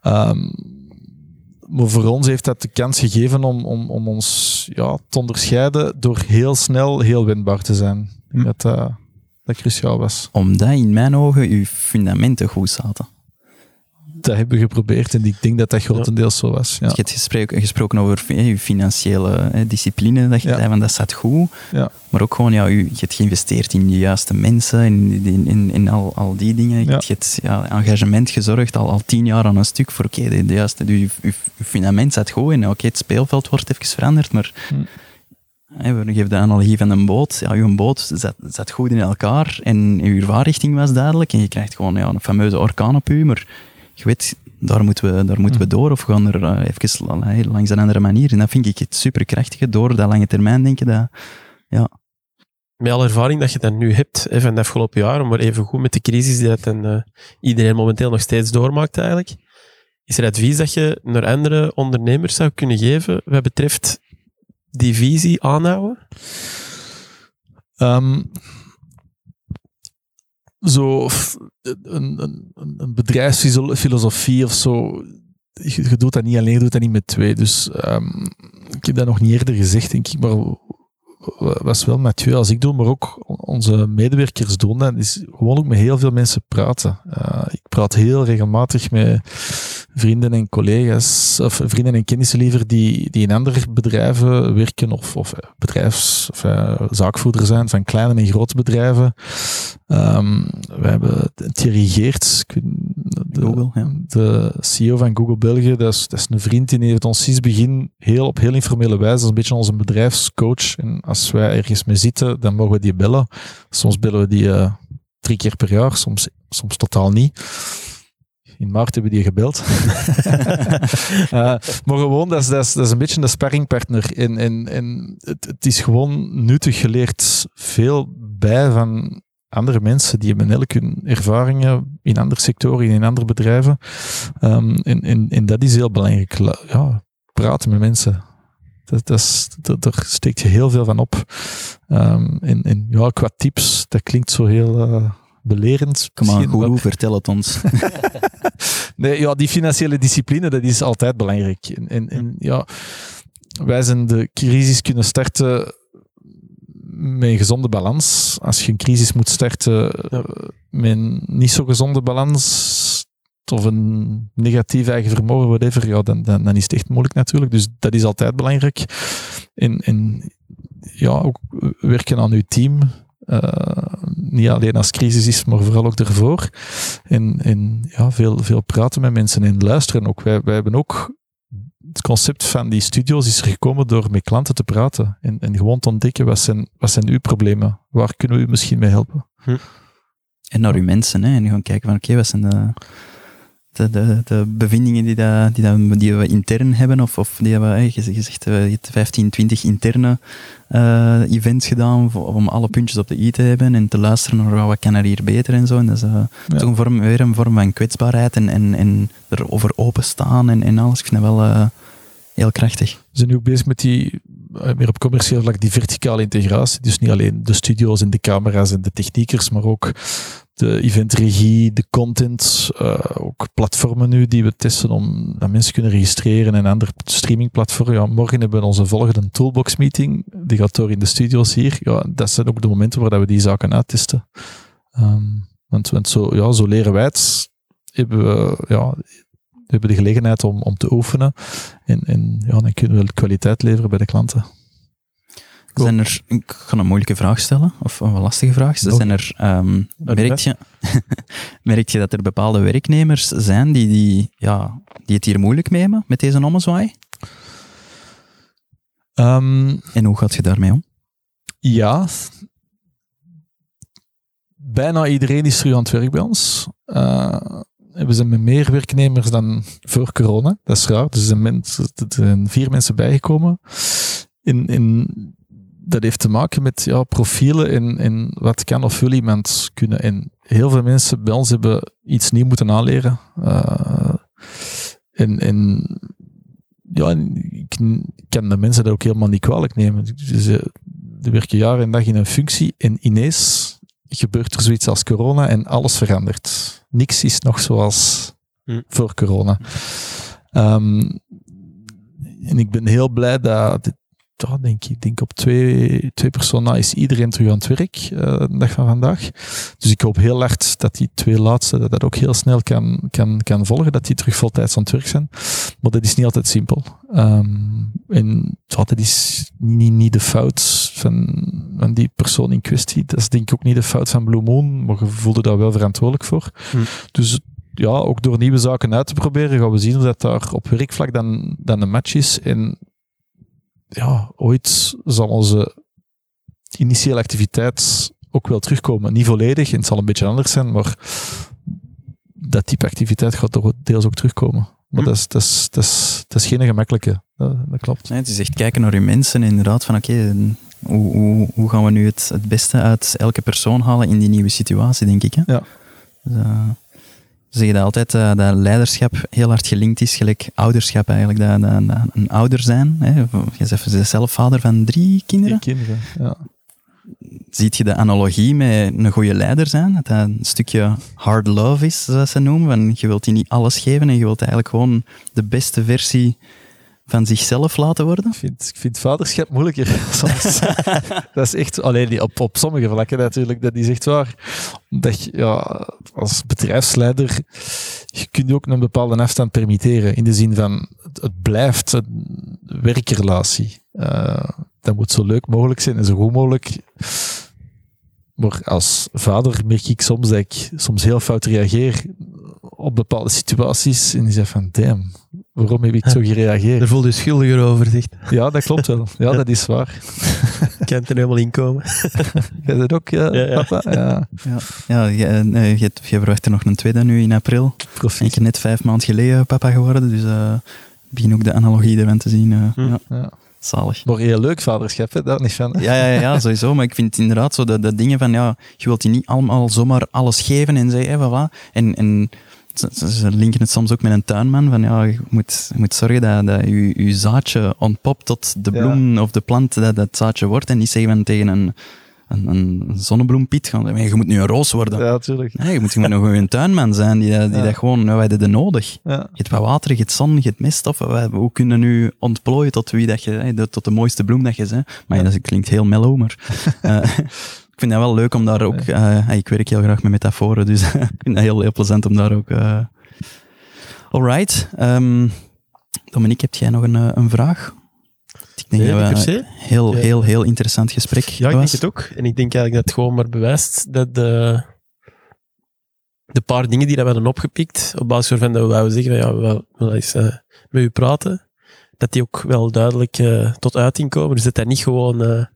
Ehm, maar voor ons heeft dat de kans gegeven om, om, om ons ja, te onderscheiden door heel snel heel wendbaar te zijn. Ik denk dat dat, dat cruciaal was. Omdat in mijn ogen uw fundamenten goed zaten. Dat hebben we geprobeerd en ik denk dat dat grotendeels zo was. Ja. Dus je hebt gesproken, gesproken over je financiële discipline, dat je Ja. zei van dat staat goed. Ja. Maar ook gewoon, ja, je hebt geïnvesteerd in de juiste mensen, in, in, in, in al, al die dingen. Je Ja. hebt ja, engagement gezorgd, al, al tien jaar aan een stuk, voor oké, de, de juiste, je, je, je fundament staat goed en oké, het speelveld wordt even veranderd, maar Hm. hè, we geven de analogie van een boot. Ja, uw boot zat, zat goed in elkaar en uw vaarrichting was duidelijk en je krijgt gewoon ja, een fameuze orkaan op u, maar je weet, daar moeten we, daar moeten we door of we gaan er eh, even la- langs een andere manier. En dat vind ik het superkrachtige, door dat lange termijn denken, dat, Met alle ervaring dat je dan nu hebt hè, van de afgelopen jaren, maar even goed met de crisis die dat dan, eh, iedereen momenteel nog steeds doormaakt eigenlijk. Is er advies dat je naar andere ondernemers zou kunnen geven wat betreft die visie aanhouden? Ehm, zo een, een, een- bedrijfsfilosofie of zo. Je, je doet dat niet alleen, je doet dat niet met twee. Dus ehm, ik heb dat nog niet eerder gezegd, denk ik, maar was wel Mathieu als ik doe, maar ook onze medewerkers doen. Dat is gewoon ook met heel veel mensen praten. Eh, ik praat heel regelmatig met vrienden en collega's, of vrienden en kennissen liever, die, die in andere bedrijven werken of, of eh, bedrijfs- of eh, zaakvoerder zijn van kleine en grote bedrijven. Ehm, we hebben Thierry Geerts, de, Google, ja. de CEO van Google België, dat is, dat is een vriend die heeft ons sinds begin heel, op heel informele wijze, dat is een beetje onze bedrijfscoach. En als wij ergens mee zitten, dan mogen we die bellen. Soms bellen we die eh, drie keer per jaar, soms, soms totaal niet. In maart hebben we die gebeld. <laughs> <laughs> Eh, maar gewoon, dat is, dat, is, dat is een beetje een sparringpartner. En, en, en het, het is gewoon nuttig geleerd veel bij van andere mensen die hebben elk hun ervaringen in andere sectoren, in andere bedrijven. Ehm, en, en, en dat is heel belangrijk. La- Ja, praten met mensen. Dat, dat is, dat, daar steekt je heel veel van op. En, en ja, qua tips, dat klinkt zo heel eh, belerend. kom maar- guru, vertel het ons. <laughs> Nee, ja, die financiële discipline, dat is altijd belangrijk. En, en, en ja, wij zijn de crisis kunnen starten met een gezonde balans. Als je een crisis moet starten eh, met een niet zo gezonde balans of een negatief eigen vermogen, whatever, ja, dan, dan, dan is het echt moeilijk natuurlijk. Dus dat is altijd belangrijk. En, en ja, ook werken aan uw team. eh, niet alleen als crisis is, maar vooral ook ervoor. En, en ja, veel, veel praten met mensen en luisteren ook. Wij, wij hebben ook het concept van die studio's is gekomen door met klanten te praten en, en gewoon te ontdekken wat zijn, wat zijn uw problemen, waar kunnen we u misschien mee helpen. En naar uw mensen, hè. En gewoon kijken van, oké, wat zijn de, de, de, de bevindingen die, dat, die, dat, die we intern hebben, of, of die we, je zegt, je zegt, eh, je hebt 15, 20 interne eh, events gedaan voor- om alle puntjes op de i te hebben en te luisteren naar wat kan er hier beter en zo. En dat is eh, Ja. toch een vorm, weer een vorm van kwetsbaarheid en, en, en erover openstaan en, en alles. Ik vind dat wel eh, heel krachtig. We zijn nu ook bezig met die eh, meer op commercieel vlak die verticale integratie. Dus niet alleen de studio's en de camera's en de techniekers, maar ook de eventregie, de content, uh, ook platformen nu die we testen om dat mensen kunnen registreren en andere streamingplatformen. Ja, morgen hebben we onze volgende toolbox meeting. Die gaat door in de studio's hier. Ja, dat zijn ook de momenten waar we die zaken uittesten. Um, want, want zo, ja, zo leren wij het. Hebben we, ja, hebben de gelegenheid om, om te oefenen. En, en ja, dan kunnen we kwaliteit leveren bij de klanten. Zijn er, ik ga een moeilijke vraag stellen, of een lastige vraag. Zijn er, um, merk, je, <laughs> merk je dat er bepaalde werknemers zijn die, die, ja, die het hier moeilijk mee hebben met deze ommezwaai? Um, en hoe gaat je daarmee om? Ja, bijna iedereen is terug aan het werk bij ons. Uh, we zijn met meer werknemers dan voor corona. Dat is raar. Dus er zijn, vier mensen bijgekomen. In, in, dat heeft te maken met ja, profielen en, en wat kan of wil iemand kunnen. En heel veel mensen bij ons hebben iets nieuw moeten aanleren. Uh, en, en ja, ik kan de mensen dat ook helemaal niet kwalijk nemen. Dus, uh, die werken jaar en dag in een functie en ineens gebeurt er zoiets als corona en alles verandert. Niks is nog zoals hm. voor corona. Um, en ik ben heel blij dat dit toch denk ik, denk op twee, twee personen is iedereen terug aan het werk, uh, de dag van vandaag. Dus ik hoop heel hard dat die twee laatste, dat dat ook heel snel kan, kan, kan volgen, dat die terug voltijds aan het werk zijn. Maar dat is niet altijd simpel. Um, en dat is niet, niet de fout van, van die persoon in kwestie. Dat is denk ik ook niet de fout van Blue Moon, maar je voelde daar wel verantwoordelijk voor. Hm. Dus ja, ook door nieuwe zaken uit te proberen, gaan we zien dat daar op werkvlak dan, dan een match is. En ja, ooit zal onze initiële activiteit ook wel terugkomen. Niet volledig, en het zal een beetje anders zijn, maar dat type activiteit gaat toch deels ook terugkomen. Maar hm. dat, is, dat, is, dat, is, dat is geen gemakkelijke, dat, dat klopt. Nee, het is echt kijken naar je mensen inderdaad, van oké, hoe, hoe, hoe, gaan we nu het, het beste uit elke persoon halen in die nieuwe situatie, denk ik. Hè? Ja. Dus, uh, zeg je dat altijd, uh, dat leiderschap heel hard gelinkt is, gelijk ouderschap eigenlijk, dat, dat, dat een ouder zijn. Hè? Je bent zelf vader van drie kinderen. Drie kinderen, ja. Ziet je de analogie met een goede leider zijn? Dat dat een stukje hard love is, zoals ze noemen. Van je wilt die niet alles geven en je wilt eigenlijk gewoon de beste versie van zichzelf laten worden? Ik vind, ik vind vaderschap moeilijker <laughs> soms. <laughs> dat is echt, alleen op, op sommige vlakken natuurlijk, dat is echt waar. Omdat je, ja, als bedrijfsleider, je kunt je ook een bepaalde afstand permitteren. In de zin van, het, blijft een werkrelatie. Uh, dat moet zo leuk mogelijk zijn en zo goed mogelijk. Maar als vader merk ik soms dat ik soms heel fout reageer op bepaalde situaties. En die zegt van, damn, waarom heb ik zo gereageerd? Daar voelde je schuldiger over, zegt. Ja, dat klopt wel. Ja, dat is waar. Ik kan het er helemaal in komen. <laughs> Jij dat ook, ja, ja, papa? Ja, ja. ja je, nee, je, je verwacht er nog een tweede nu in april. Profiet. Ik ben net vijf maanden geleden papa geworden, dus uh, begin ook de analogie ervan te zien. Uh, hm. ja. Zalig. Maar heel leuk vaderschap, hè? daar niet van. Ja, ja, ja, sowieso. Maar ik vind inderdaad zo de, de dingen van, ja, je wilt die niet allemaal zomaar alles geven en zeggen, hey, voilà. En, en ze, linken het soms ook met een tuinman, van ja, je moet, je moet zorgen dat, dat je, je zaadje ontpopt tot de bloem of de plant dat dat zaadje wordt en niet zeggen van tegen een, een, een zonnebloempiet gaan, je moet nu een roos worden. Ja, natuurlijk. Nee, je moet gewoon nog een tuinman zijn die, die dat gewoon, nou, wij hebben nodig. Ja. Je hebt wat water, je hebt zon, je hebt meststof, hoe kunnen nu ontplooien tot wie dat je, tot de mooiste bloem dat je bent. Maar ja. dat klinkt heel mellow, maar... uh, <laughs> ik vind dat wel leuk om daar ook... Uh, ik werk heel graag met metaforen, dus <laughs> ik vind dat heel, heel plezant om daar ook... Uh... Alright. Um, Dominique, heb jij nog een, eh, een vraag? Ik denk nee, dat we heel, heel, heel interessant gesprek Ja, ik denk het ook. En ik denk eigenlijk dat het gewoon maar bewijst dat de, de paar dingen die we hebben opgepikt, op basis waarvan dat we wouden zeggen, ja, we willen eens uh, met u praten, dat die ook wel duidelijk uh, tot uiting komen. Dus dat dat niet gewoon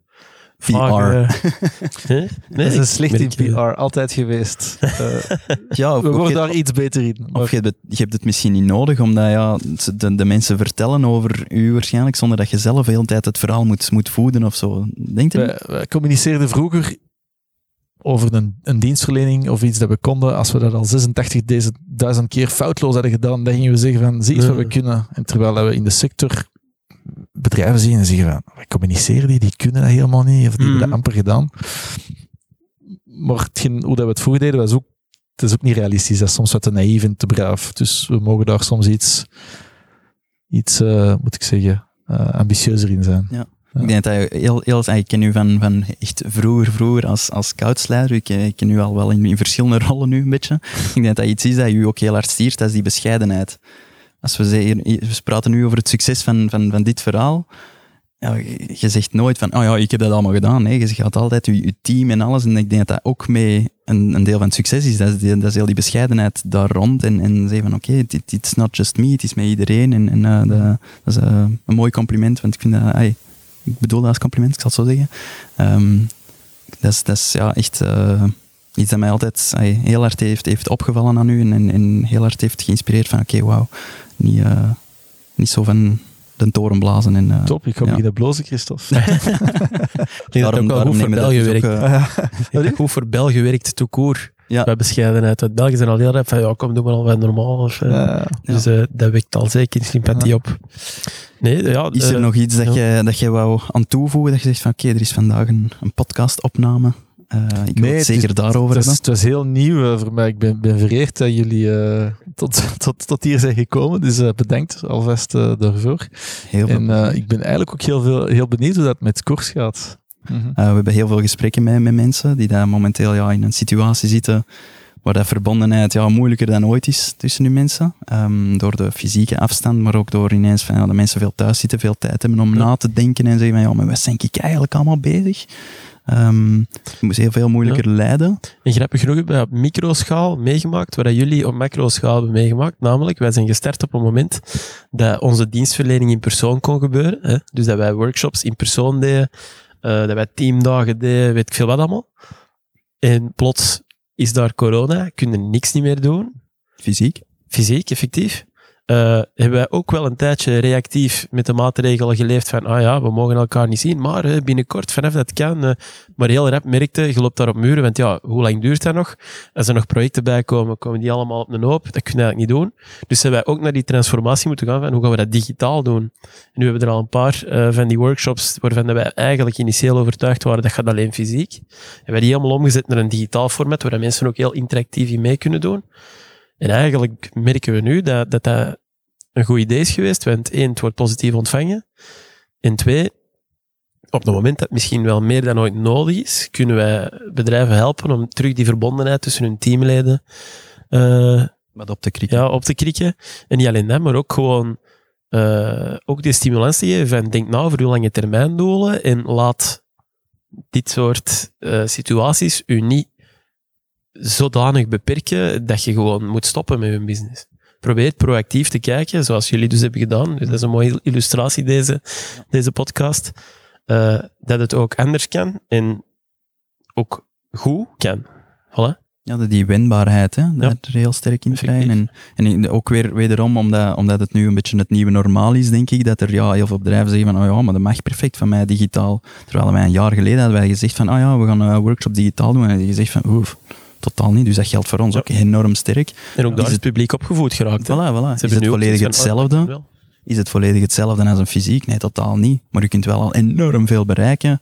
PR. Uh, <laughs> nee, dat is een slecht in PR, altijd geweest. Uh, <laughs> ja, we worden daar iets beter in. Maar. Of je hebt, het, je hebt het misschien niet nodig, omdat ja, de, de, mensen vertellen over u waarschijnlijk, zonder dat je zelf de hele tijd het verhaal moet, moet voeden of zo. Denkt u? Wij, wij communiceerden vroeger over een, een, dienstverlening of iets dat we konden, als we dat al 86.000 keer foutloos hadden gedaan, dan gingen we zeggen van, zie eens wat we kunnen. En terwijl we in de sector bedrijven zien en zeggen van, wij communiceren die, die kunnen dat helemaal niet, of die hebben dat Mhm. amper gedaan. Maar hetgeen, hoe dat we het vroeger deden, was ook, het is ook niet realistisch. Dat is soms wat te naïef en te braaf. Dus we mogen daar soms iets, iets eh, moet ik zeggen, eh, ambitieuzer in zijn. Ja. Ik denk dat je heel, heel, ik ken u van, van echt vroeger, vroeger als, als scoutsleider. Ik, ik ken u al wel in, in verschillende rollen nu een beetje. Ik denk dat iets is dat u ook heel hard stiert, dat is die bescheidenheid. Als we, zeggen, we praten nu over het succes van, van, van dit verhaal. Ja, je zegt nooit van, oh ja, ik heb dat allemaal gedaan. Nee, je gaat altijd je, team en alles. En ik denk dat dat ook mee een, een deel van het succes is. Dat is, dat is heel die bescheidenheid daar rond. En, en zeggen van, oké, okay, it's not just me, het is met iedereen. En, uh, dat, is uh, een mooi compliment, want ik vind dat... Ik bedoel dat als compliment, ik zal het zo zeggen. Um, dat, is, dat is ja, echt uh, iets dat mij altijd heel hard heeft, heeft opgevallen aan u en, en, en heel hard heeft geïnspireerd van oké, okay, wauw, niet, uh, niet zo van de toren blazen. En, uh, Top, ik ga ja. beginnen blozen, Christophe. <laughs> ik denk dat ook wel goed voor België werkt. Ook, uh, goed voor België werkt. Ja. Bij bescheidenheid. Want België zijn al heel rap van, ja, kom, doe maar al wat normaal. Of, uh, ja. Dus uh, dat wekt al zeker sympathie ja. op. Nee, ja, is er uh, nog iets dat, je, dat je wou aan toevoegen? Dat je zegt van, oké, okay, er is vandaag een, een podcastopname. Uh, ik wil het zeker is, daarover het. Het was heel nieuw uh, voor mij. Ik ben, ben vereerd dat jullie uh, tot, <laughs> tot, tot hier zijn gekomen. Dus bedankt alvast daarvoor. Heel veel en ik ben eigenlijk ook heel, veel, heel benieuwd hoe dat met koers gaat. -hmm. we hebben heel veel gesprekken met, met mensen die daar momenteel ja, in een situatie zitten waar dat verbondenheid ja, moeilijker dan ooit is tussen die mensen. Um, door de fysieke afstand, maar ook door ineens van, ja, dat mensen veel thuis zitten, veel tijd hebben om ja. na te denken en zeggen van, ja, maar wat ik eigenlijk allemaal bezig? Um, je moest heel veel moeilijker ja. leiden. En grappig genoeg hebben we op microschaal meegemaakt, wat jullie op macroschaal hebben meegemaakt. Namelijk, wij zijn gestart op een moment dat onze dienstverlening in persoon kon gebeuren. Hè? Dus dat wij workshops in persoon deden, uh, dat wij teamdagen deden, weet ik veel wat allemaal. En plots is daar corona, kunnen niks niet meer doen. Fysiek? Fysiek, effectief. Uh, hebben wij ook wel een tijdje reactief met de maatregelen geleefd van, ah ja, we mogen elkaar niet zien, maar uh, binnenkort, vanaf dat kan. Uh, maar heel rap merkte, je loopt daar op muren, want ja, hoe lang duurt dat nog? Als er nog projecten bij komen, komen die allemaal op een hoop. Dat kunnen we eigenlijk niet doen. Dus hebben wij ook naar die transformatie moeten gaan van, hoe gaan we dat digitaal doen? En nu hebben we er al een paar van die workshops waarvan wij eigenlijk initieel overtuigd waren, dat gaat alleen fysiek. Hebben wij die helemaal omgezet naar een digitaal format, waar mensen ook heel interactief in mee kunnen doen. En eigenlijk merken we nu dat, dat dat een goed idee is geweest. Want één, het wordt positief ontvangen. En twee, op het moment dat het misschien wel meer dan ooit nodig is, kunnen wij bedrijven helpen om terug die verbondenheid tussen hun teamleden uh, op te krikken. Ja, op te krikken. En niet alleen dat, maar ook gewoon uh, ook die stimulans te geven van denk nou over uw lange termijn doelen en laat dit soort uh, situaties u niet zodanig beperken dat je gewoon moet stoppen met je business. Probeer proactief te kijken, zoals jullie dus hebben gedaan. Dus dat is een mooie illustratie, deze, deze podcast. Uh, dat het ook anders kan en ook goed kan. Voilà. Ja, die wendbaarheid, hè, daar ja. heel sterk in krijgen. En, en ook weer wederom, omdat, omdat het nu een beetje het nieuwe normaal is, denk ik, dat er ja, heel veel bedrijven zeggen van, oh ja, maar dat mag perfect van mij digitaal. Terwijl wij een jaar geleden hadden wij gezegd van, oh ja, we gaan een workshop digitaal doen. En hadden gezegd van, oef, totaal niet. Dus dat geldt voor ons ja. ook enorm sterk. En ook daar is het publiek opgevoed geraakt. Voilà, voilà. Is het volledig hetzelfde? Is het volledig hetzelfde als een fysiek? Nee, totaal niet. Maar je kunt wel al enorm veel bereiken,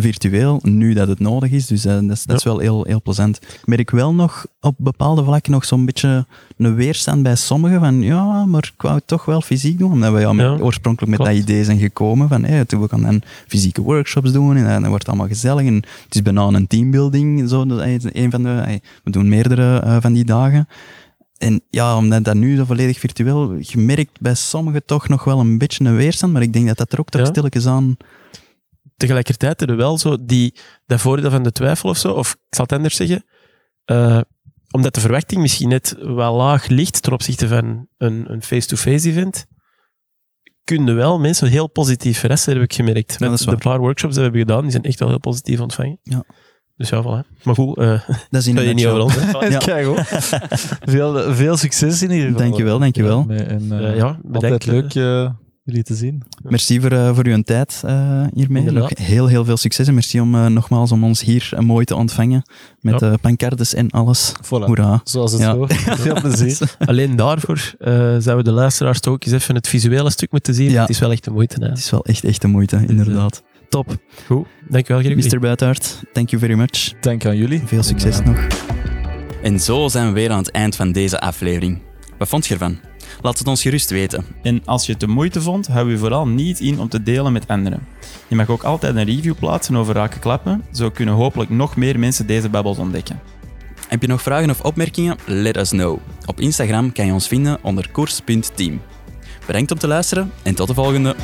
virtueel, nu dat het nodig is. Dus uh, dat, is, dat is wel heel, heel plezant. Ik merk wel nog op bepaalde vlakken nog zo'n beetje een weerstand bij sommigen van ja, maar ik wou het toch wel fysiek doen. Omdat we ja, met, ja, oorspronkelijk met klopt. dat idee zijn gekomen van hey, we gaan dan fysieke workshops doen en dan wordt het allemaal gezellig. En het is bijna een teambuilding. Zo, dat is een van de, we doen meerdere uh, van die dagen. En ja, omdat dat nu zo volledig virtueel, je merkt bij sommigen toch nog wel een beetje een weerstand, maar ik denk dat dat er ook toch ja. stilletjes aan tegelijkertijd er wel zo die, dat voordeel van de twijfel of zo, of ik zal het anders zeggen, uh, omdat de verwachting misschien net wel laag ligt ten opzichte van een, een face-to-face event, kunnen wel mensen heel positief verrassen, heb ik gemerkt. Ja, de paar workshops die we hebben gedaan, die zijn echt wel heel positief ontvangen. Ja. Dus ja, voilà. Maar goed, uh, <laughs> dat is in <laughs> je niet over ons. <laughs> ja. Kijk, veel, veel succes in ieder geval. Dankjewel, dankjewel. Ja, en, uh, uh, ja, altijd leuk jullie te zien. Merci voor, eh, voor uw tijd eh, hiermee. Inderdaad. Nog heel, heel veel succes en merci om eh, nogmaals om ons hier mooi te ontvangen. Met Ja. pancartes en alles. Voilà. Hoera. Zoals het Ja. hoort. <laughs> Veel plezier. Alleen daarvoor eh, zouden de luisteraars toch ook eens even het visuele stuk moeten zien. Ja. Het is wel echt de moeite. Hè. Het is wel echt, echt de moeite, inderdaad. Top. Goed, dankjewel Gregory. Mr. Buitaert, thank you very much. Dank aan jullie. Veel succes nog. En zo zijn we weer aan het eind van deze aflevering. Wat vond je ervan? Laat het ons gerust weten. En als je het de moeite vond, hou je vooral niet in om te delen met anderen. Je mag ook altijd een review plaatsen over Raken Klappen. Zo kunnen hopelijk nog meer mensen deze babbels ontdekken. Heb je nog vragen of opmerkingen? Let us know. Op Instagram kan je ons vinden onder koers.team. Bedankt om te luisteren en tot de volgende.